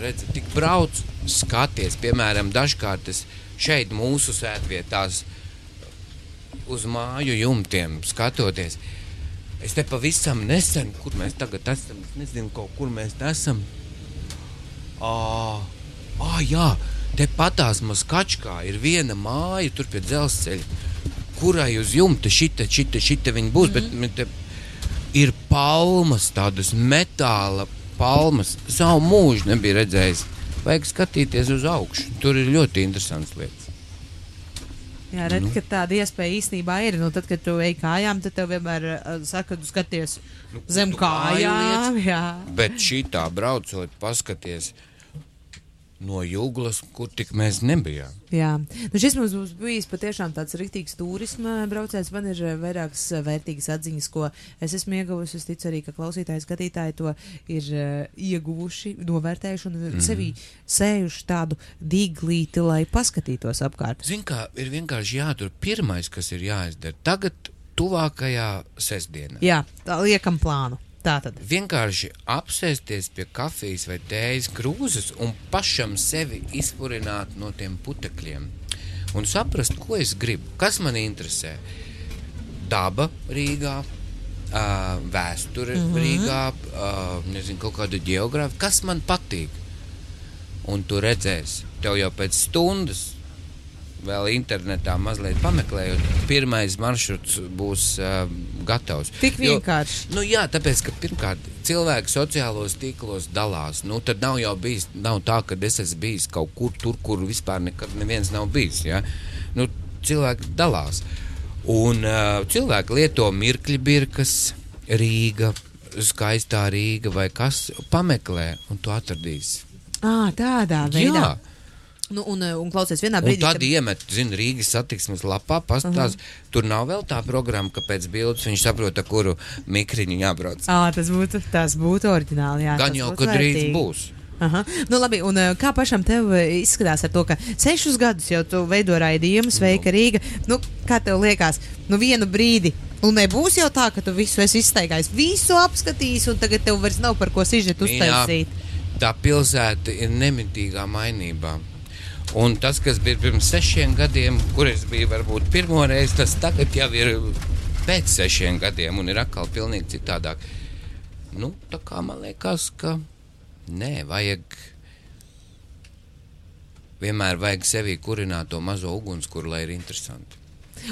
redz, tik brauc, skaties, piemēram, dažkārt es šeit mūsu sētvietās uz māju jumtiem skatoties. Es te pavisam nesen, kur mēs tagad esam, es nezinu, kaut kur mēs esam. Ah, ah jā, te patās maskačkā ir viena māja tur pie dzelzceļa, kurai uz jumta šita, šita, šita viņa būs, mm -hmm. bet te ir palmas, tādas metāla palmas. Savu mūžu nebija redzējis. Vajag skatīties uz augšu. Tur ir ļoti interesants lietas. Jā, redz, Nu. ka tāda iespēja īstenībā ir. Nu, tad, kad tu ej kājām, tad tev vienmēr uh, saka, ka tu skaties Nu, zem kāju kājām. liec? Jā, Bet šī tā braucot, paskaties. No jūglas, kur tik mēs nebijām. Jā, nu šis mums būs bijis patiešām tāds rīktīgs turisma braucējs. Man ir eh, vairākas eh, vērtīgas atziņas, ko es esmu ieguvusi. Es ticu arī, ka klausītāji, skatītāji to ir uh, ieguvuši, novērtējuši un mm. sevī sējuši tādu dīglīti, lai paskatītos apkārt. Zini, kā ir vienkārši jātur pirmais, kas ir jāizdara. Tagad tuvākajā sestdienā. Jā, tā liekam plānu. Tātad. Vienkārši apsēsties pie kafijas vai tējas krūzes un pašam sevi izpurināt no tiem putekļiem. Un saprast, ko es gribu, kas man interesē. Daba Rīgā, uh, vēsture mm -hmm. Rīgā, uh, nezinu, kaut kāda geogrāfija, kas man patīk. Un tu redzēsi, tev jau pēc stundas vēl internetā mazliet pameklējot, pirmais maršruts būs uh, gatavs. Tik vienkārši. Jo, nu, jā, tāpēc, ka pirmkārt cilvēki sociālos tīklos dalās. Nu, tad nav jau bijis, nav tā, ka es esmu bijis kaut kur tur, kur vispār nekad neviens nav bijis. Ja? Nu, cilvēki dalās. Un uh, cilvēki lieto mirkļu birkas, Rīga, skaistā Rīga vai kas pameklē, un tu atradīsi. À, tādā veidā. Jā. Nu, un, eh, un klausies, vienā brīdī. Un tad kad... iemet, zina, Rīgas satiksmes lapā, pastāstās, uh -huh. tur nav vēl tā programma, ka pēc bildes viņš saprot, ar kuru mikriņu jābrauc. À, tas būtu, tas būtu oriģināli, jā. Gan jau, kad drīz būs. Aha. Nu, labi, un eh, kā pašam tev eh, izskatās ar to, ka sešus gadus jau tu veido raidījumu, sveika Rīga. Nu, kā tev liekas, nu vienu brīdi. Un nebūs jau tā, ka tu visu esi izstaigājis, visu apskatījis, un tagad tev vairs nav par ko sižet uztaisīt. Tā pilsēta ir nemitīgā mainībā. Un tas, kas bija pirms sešiem gadiem, kur es biju varbūt pirmo reizi, tas tagad jau ir pēc sešiem gadiem un ir atkal pilnīgi citādāk. Nu, tā kā man liekas, ka nē, vajag vienmēr vajag sevī kurināt to mazo ugunskura, lai ir interesanti.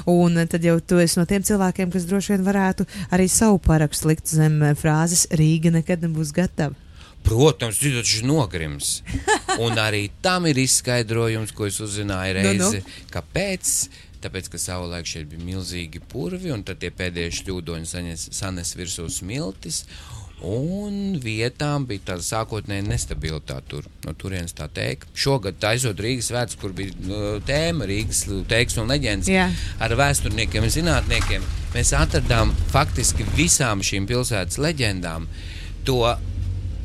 Un tad jau tu esi no tiem cilvēkiem, kas droši vien varētu arī savu parakstu likt zem frāzes Rīga nekad nebūs gatava. Protams, tas taču nogrims. Un arī tam ir izskaidrojums, ko es uzzināju reizi. No, no. Kāpēc? Tāpēc, ka savulaik šeit bija milzīgi purvi, un tad tie pēdējie šļūdoņi sanes, virsū smiltis. Un vietām bija tāda sākotnēja nestabilitāte. Tur, no turienes tā teikt. Šogad, taisot Rīgas svētkus, kur bija uh, tēma Rīgas teiks un leģendas Jā. ar vēsturniekiem un zinātniekiem, mēs atradām faktiski visām šīm pilsētas leģendām to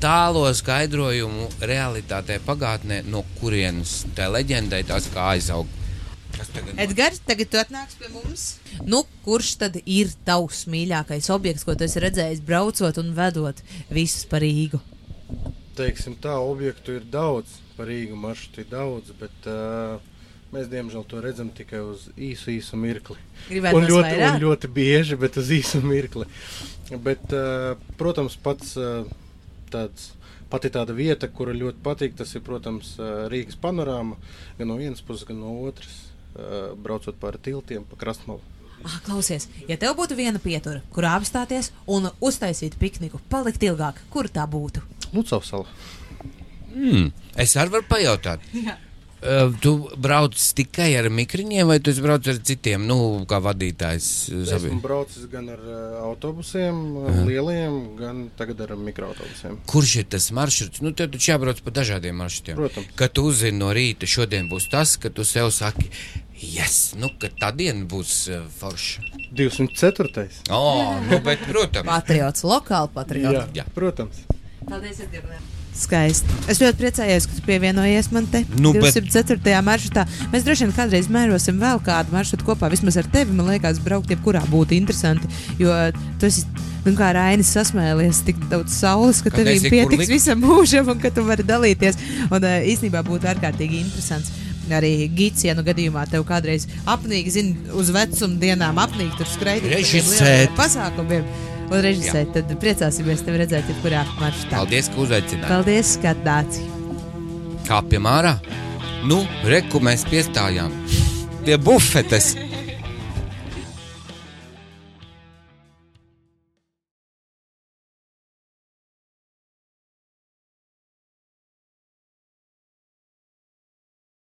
tālo skaidrojumu realitātē, pagātnē, no kurienes tā leģendai tās kā aizaug. Edgars, tagad tu atnāks pie mums. Nu, kurš tad ir tavs mīļākais objekts, ko tu esi redzējis braucot un vedot visus par Rīgu? Teiksim tā, objektu ir daudz, par Rīgu maršrutu ir daudz, bet uh, mēs diemžēl to redzam tikai uz īsu, īsu mirkli. Gribētu un ļoti, vairāk? un ļoti bieži, bet uz īsu mirkli. Bet, uh, protams, pats. Uh, tāds, pati tāda vieta, kura ļoti patīk, tas ir, protams, Rīgas panorāma, gan no vienas puses, gan no otras, braucot pāri tiltiem, pa krastmalu. Ah, klausies, ja tev būtu viena pietura, kur apstāties un uztaisīt pikniku, palikt ilgāk, kur tā būtu? Lucavs sala. Mm, es arī varu pajautāt. Jā. Uh, tu brauc tikai ar mikriņiem, vai tu brauc ar citiem, nu, kā vadītājs? Esmu braucis gan ar uh, autobusiem, uh, lieliem, gan tagad ar mikroautobusiem. Kurš ir tas maršruts? Nu, tev taču jābrauc pa dažādiem maršrutiem. Protams. Kad tu uzzini no rīta, šodien būs tas, ka tu sev saki, yes, nu, ka tā diena būs uh, forša. 204. Oh, nu, bet, protams. Patriots, lokāli patriots. Jā, Jā. protams. Paldies, Edgars. Skaisti. Es ļoti priecājos, ka tu pievienojies man te Nu, bet- 204. maršrutā. Mēs droši vien kādreiz mērosim vēl kādu maršrutu kopā. Vismaz ar tevi, man liekas, braukt jebkurā būtu interesanti. Jo tu esi, nu, kā Rainis sasmēlies, tik daudz saules, ka Ka tev pietiks visam mūžam un ka tu vari dalīties. Un uh, īstenībā būtu ārkārtīgi interesants. Arī gids, ja nu gadījumā tev kādreiz apnīk, zini, uz vecuma dienām apnīk, tur skraidīt. Režisēt. Pasākumiem. Un režisēt, tad priecāsimies tevi redzēt, jebkurā maršrutā. Paldies, ka uzaicinājāt. Paldies, ka nāci. Kā pie mārā? Nu, reku mēs piestājām pie bufetes.